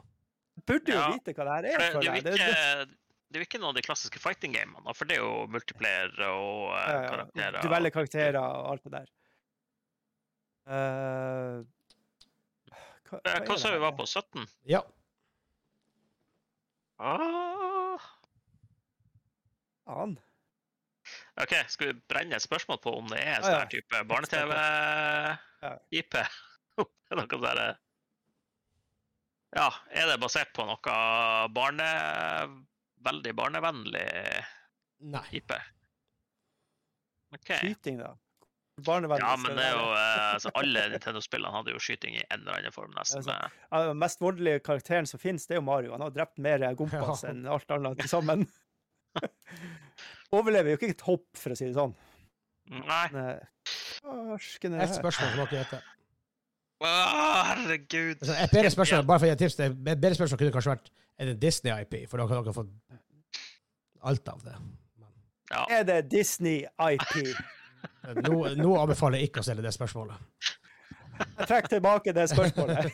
Burde jo Ja. vite hva det her For er. det, det, for er jo ikke, Det- er jo ikke noen av de klassiske fighting-gamene, for det er jo multiplayer og uh, ja, ja. karakterer. Du velger karakterer og alt det der. Eh, hva, Eh, Hva sa vi var på? 17? Ja. Ah. Faen. OK, skal vi brenne et spørsmål på om det er sånn ja. her type barne-TV-IP? noe sånn der, Ja, er det basert på noe barne... Veldig barnevennlig Nei. IP? OK. Skyting, da. Barnevennlig. Ja, men det er jo eh, altså, Alle Nintendo-spillene hadde jo skyting i en eller annen form, nesten. Altså. Ja, Den mest voldelige karakteren som finnes, det er jo Mario. Han har drept mer gompas Ja. enn alt annet til sammen. Overlever jo ikke et hopp, for å si det sånn. Nei. Men, Farsken er Et spørsmål som dere heter. Å, herregud. Altså, et bedre spørsmål, bare for å gi et tips, det er- et bedre spørsmål kunne kanskje vært er det Disney-IP, for da kan dere få alt av det. Ja. Er det Disney IP? Nå, nå anbefaler jeg ikke å stille det spørsmålet. Jeg trekker tilbake det spørsmålet.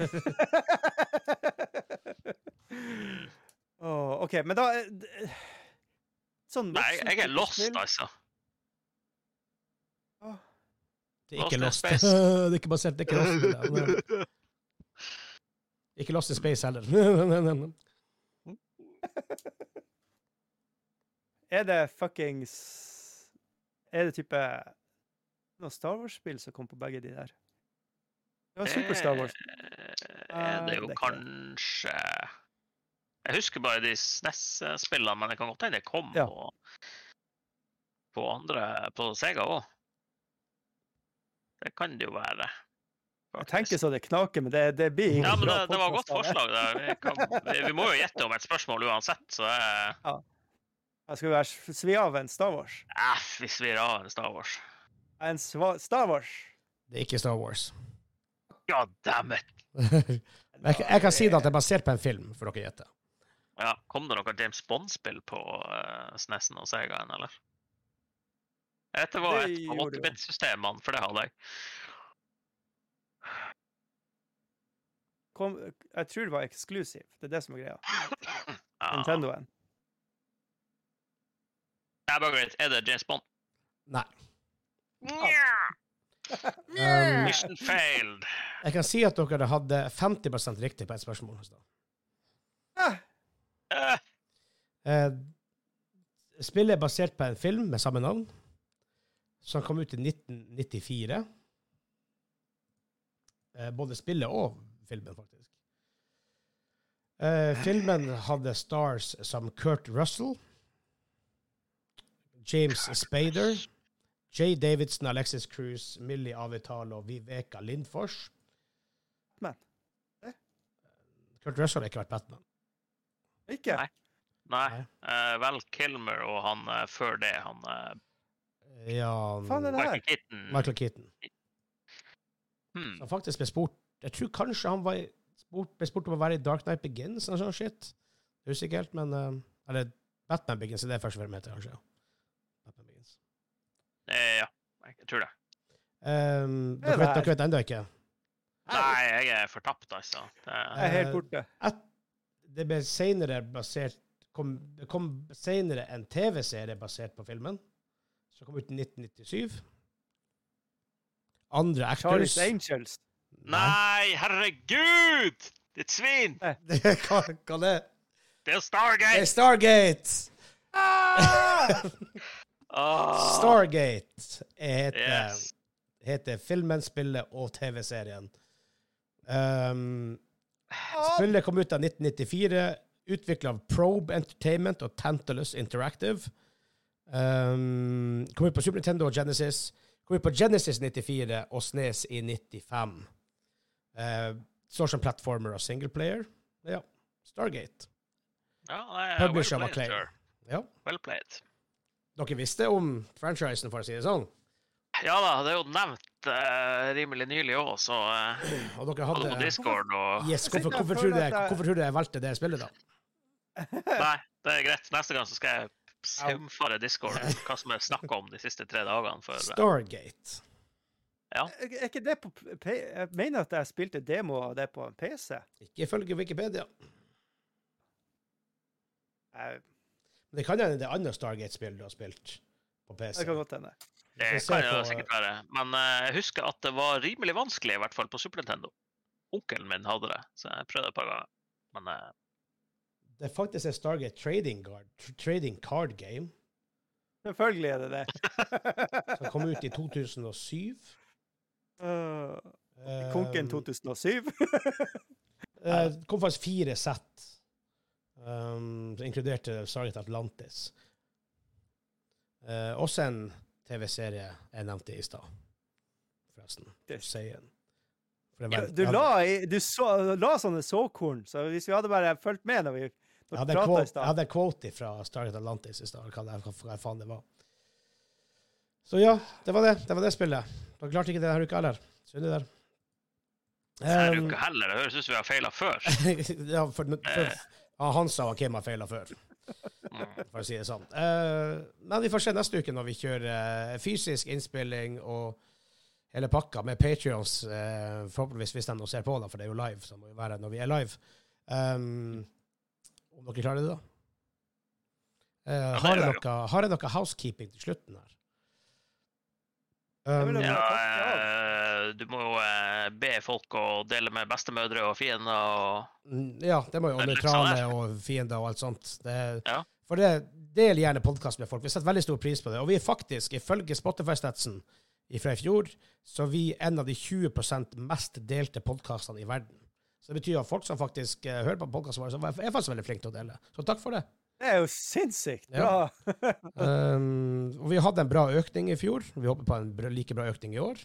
oh, OK, men da er Sånn Nei, jeg er lost, altså. Det er ikke Lost Lost. Det er ikke basert, det er ikke Lost. men- Ikke Lost in Space heller. Er det fuckings Er det type noe Star Wars-spill som kom på begge de der? Det var Super Star Wars. Eh, Er det jo det er ikke det. kanskje Jeg husker bare de SNES-spillene, men det kan godt hende det kom Ja. på, på andre På Sega òg. Det kan det jo være. Jeg tenker så det knaker, men det, det blir ingen Ja, men det, det var godt av det. forslag. Vi, kan, vi, vi må jo gjette om et spørsmål uansett, så det Jeg skal være svi av en Star Wars. eh, Vi svir av en Star Wars. En Star Wars. Det er ikke Star Wars. God damn it! Jeg, kan- jeg kan si det at det er basert på en film, for dere gjetter. Ja, Kom det noe James Bond-spill på uh, SNES-en og Segaen, eller? Dette var Det et av gjorde det jo. 8-bit-systemene, for det hadde jeg. Kom, jeg tror det var eksklusiv. Det er det som er greia. Ja. Nintendoen. Ja, bare greit. Er det James Bond? Nei. Um, Mission failed. jeg kan si at dere hadde 50% riktig på et spørsmål. Uh. Eh, spillet er basert på en film med samme navn, som kom ut i 1994. Eh, både spillet og filmen, faktisk. Eh, filmen hadde stars som Kurt Russell, James Spader, Jay Davidson, Alexis Cruz, Millie Avital og Viveka Lindfors. Men. Kurt Russell har ikke vært Batman. ikke? Nei. Nei. Nei. eh, Val Kilmer og han uh, før det, han uh, Ja, Faen er det Michael her? Keaton. Michael Keaton. Hmm. Han faktisk ble spurt Jeg tror kanskje han var, i- spurt, ble spurt om å være i Dark Knight Begins eller sånn shit. Det er Usikker helt, men eh, Eller Batman Begins, det er første film heter, kanskje. Eh, ja, jeg tror det. Um, Det er dere, vet, det dere vet ennå ikke? Nei, jeg er fortapt, altså. Det, Jeg er helt Eh, borte. Et, det ble senere basert kom, Det kom senere en TV-serie basert på filmen, som kom ut i 1997. Andre actors Charlie's Angels. Nei, herregud! Ditt svin! hva, hva det er? Det er Det er Stargate! Stargate! Ah! Ah, Stargate heter Yes. heter filmen, spillet og TV-serien. Um, spillet kom ut av 1994, utvikla av Probe Entertainment og Tantalus Interactive. Um, kom ut på Super Nintendo og Genesis. Kom ut på Genesis 94 og SNES i 95. Uh, står som plattformer og singleplayer. Ja. Stargate. Ja, Publisher var Clay. Ja. Well played. Dere visste om franchisen, for å si det sånn? Ja da, det er jo nevnt eh, rimelig nylig òg, så uh, Og dere hadde Discord og Yes, hvorfor, hvorfor, tror du jeg, hvorfor tror du jeg valgte det spillet, da? Nei, det er greit. Neste gang så skal jeg saumfare Discord hva som er snakka om de siste tre dagene. For, eh, Stargate. Ja. er ikke det på P Jeg mener at jeg spilte demo av det på en PC. Ikke ifølge Wikipedia. Jeg, det kan hende det er andre Stargate-spill du har spilt på PC. det kan godt hende. det kan jo sikkert være. Men eh, jeg husker at det var rimelig vanskelig, i hvert fall på Super Nintendo. Onkelen min hadde det, så jeg prøvde et par ganger. Men eh, Det er faktisk et Stargate trading, guard, trading card game Selvfølgelig er det det. som kom ut i 2007. Uh, Eh, Konken 2007. eh, Det kom faktisk fire sett, um, som inkluderte Stargate Atlantis. Uh, også en TV-serie jeg nevnte i stad. forresten. Det- For Ja, Du la, i- du så, la sånne såkorn, så hvis vi hadde bare fulgt med når vi Jeg hadde i quote, jeg hadde quote fra Stargate Atlantis i stad, hva, hva, faen det var. Så ja, det var det. Det var det spillet. Dere klarte ikke det denne uka heller. Synd det der. Denne Um, uka heller. Det høres ut som vi har feila før. ja, for, for, ja, han sa Kim har feila før, for å si det sånn. Uh, men vi får se neste uke når vi kjører eh, fysisk innspilling og hele pakka med Patrions, uh, forhåpentligvis hvis de nå ser på, da, for det er jo live, så må jo være når vi er live. Um, om dere klarer det, da? Uh, har, jeg noe, har jeg noe housekeeping til slutten her? Um, Ja, eh, du må jo eh, be folk å dele med bestemødre og fiender og Mm, Ja, det må jo, og er nøytrale og fiender og alt sånt. Det, Ja. For det, del gjerne podkast med folk. Vi setter veldig stor pris på det. Og vi er faktisk, ifølge Spotify-statsen fra i fjor, så er vi en av de 20% mest delte podkastene i verden. Så det betyr at folk som faktisk eh, hører på podkasten vår, er faktisk veldig flinke til å dele. Så takk for det. Det er jo sinnssykt Ja. bra. Um, og vi hadde en bra økning i fjor. Vi håper på en like bra økning i år.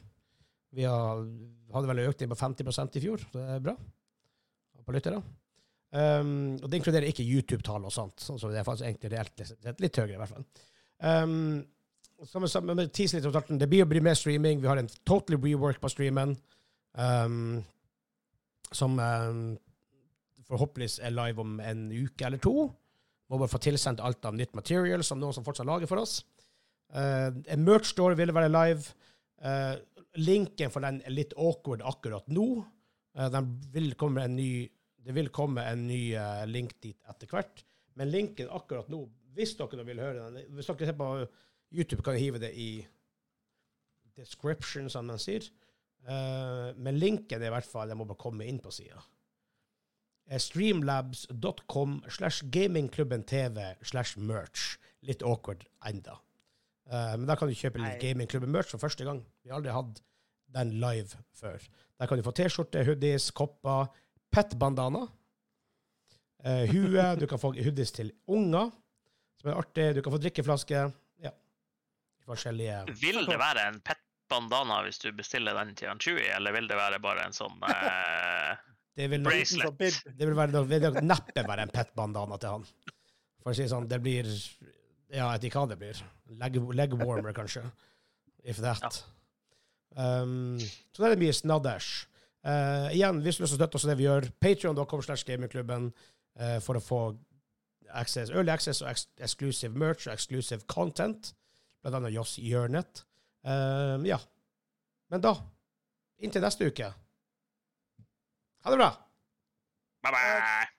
Vi hadde vel en økning på 50% i fjor. Det er bra på lyttere. Um, og det inkluderer ikke YouTube-tall og sånt, så så det er faktisk egentlig reelt litt, litt høyere, i hvert fall. Um, som jeg sa, med litt om starten, det blir å bli mer streaming. Vi har en totally rework på streamen, um, som forhåpentligvis er live om en uke eller to. Må bare få tilsendt alt av nytt material som noen som fortsatt lager for oss. Uh, en merch store vil være live. Uh, linken for den er litt awkward akkurat nå. Uh, vil ny, det vil komme en ny link dit etter hvert. Men linken akkurat nå, hvis dere vil høre den Hvis dere ser på YouTube, kan jeg hive det i description, som man sier. Men linken er i hvert fall Jeg må bare komme inn på sida streamlabs.com slash gamingklubben TV slash merch. Litt awkward enda. Uh, men der kan du kjøpe litt gamingklubben merch for første gang. Vi har aldri hatt den live før. Der kan du få T-skjorte, hoodies, kopper, pet-bandana, uh, hue, du kan få hoodies til unger, som er artig, du kan få drikkeflaske, ja. Forskjellige... Vil det være en pet bandana hvis du bestiller den til en Chewie, eller vil det være bare en sånn eh, Det vil nok, Bracelet. Det vil, være, det vil neppe være en pet-bandana til han. For å si det sånn, det blir Ja, jeg vet ikke hva det blir. Leg, leg warmer, kanskje. If that. Um, så det er mye snadders. Uh, igjen, hvis du har lyst til å støtte oss i det vi gjør, patrion.com slash gamingklubben uh, for å få access, early access og ex exclusive merch og exclusive content. Blant annet Joss Hjørnet. Uh, ja. Men da, inntil neste uke Ha det bra! Bye bye!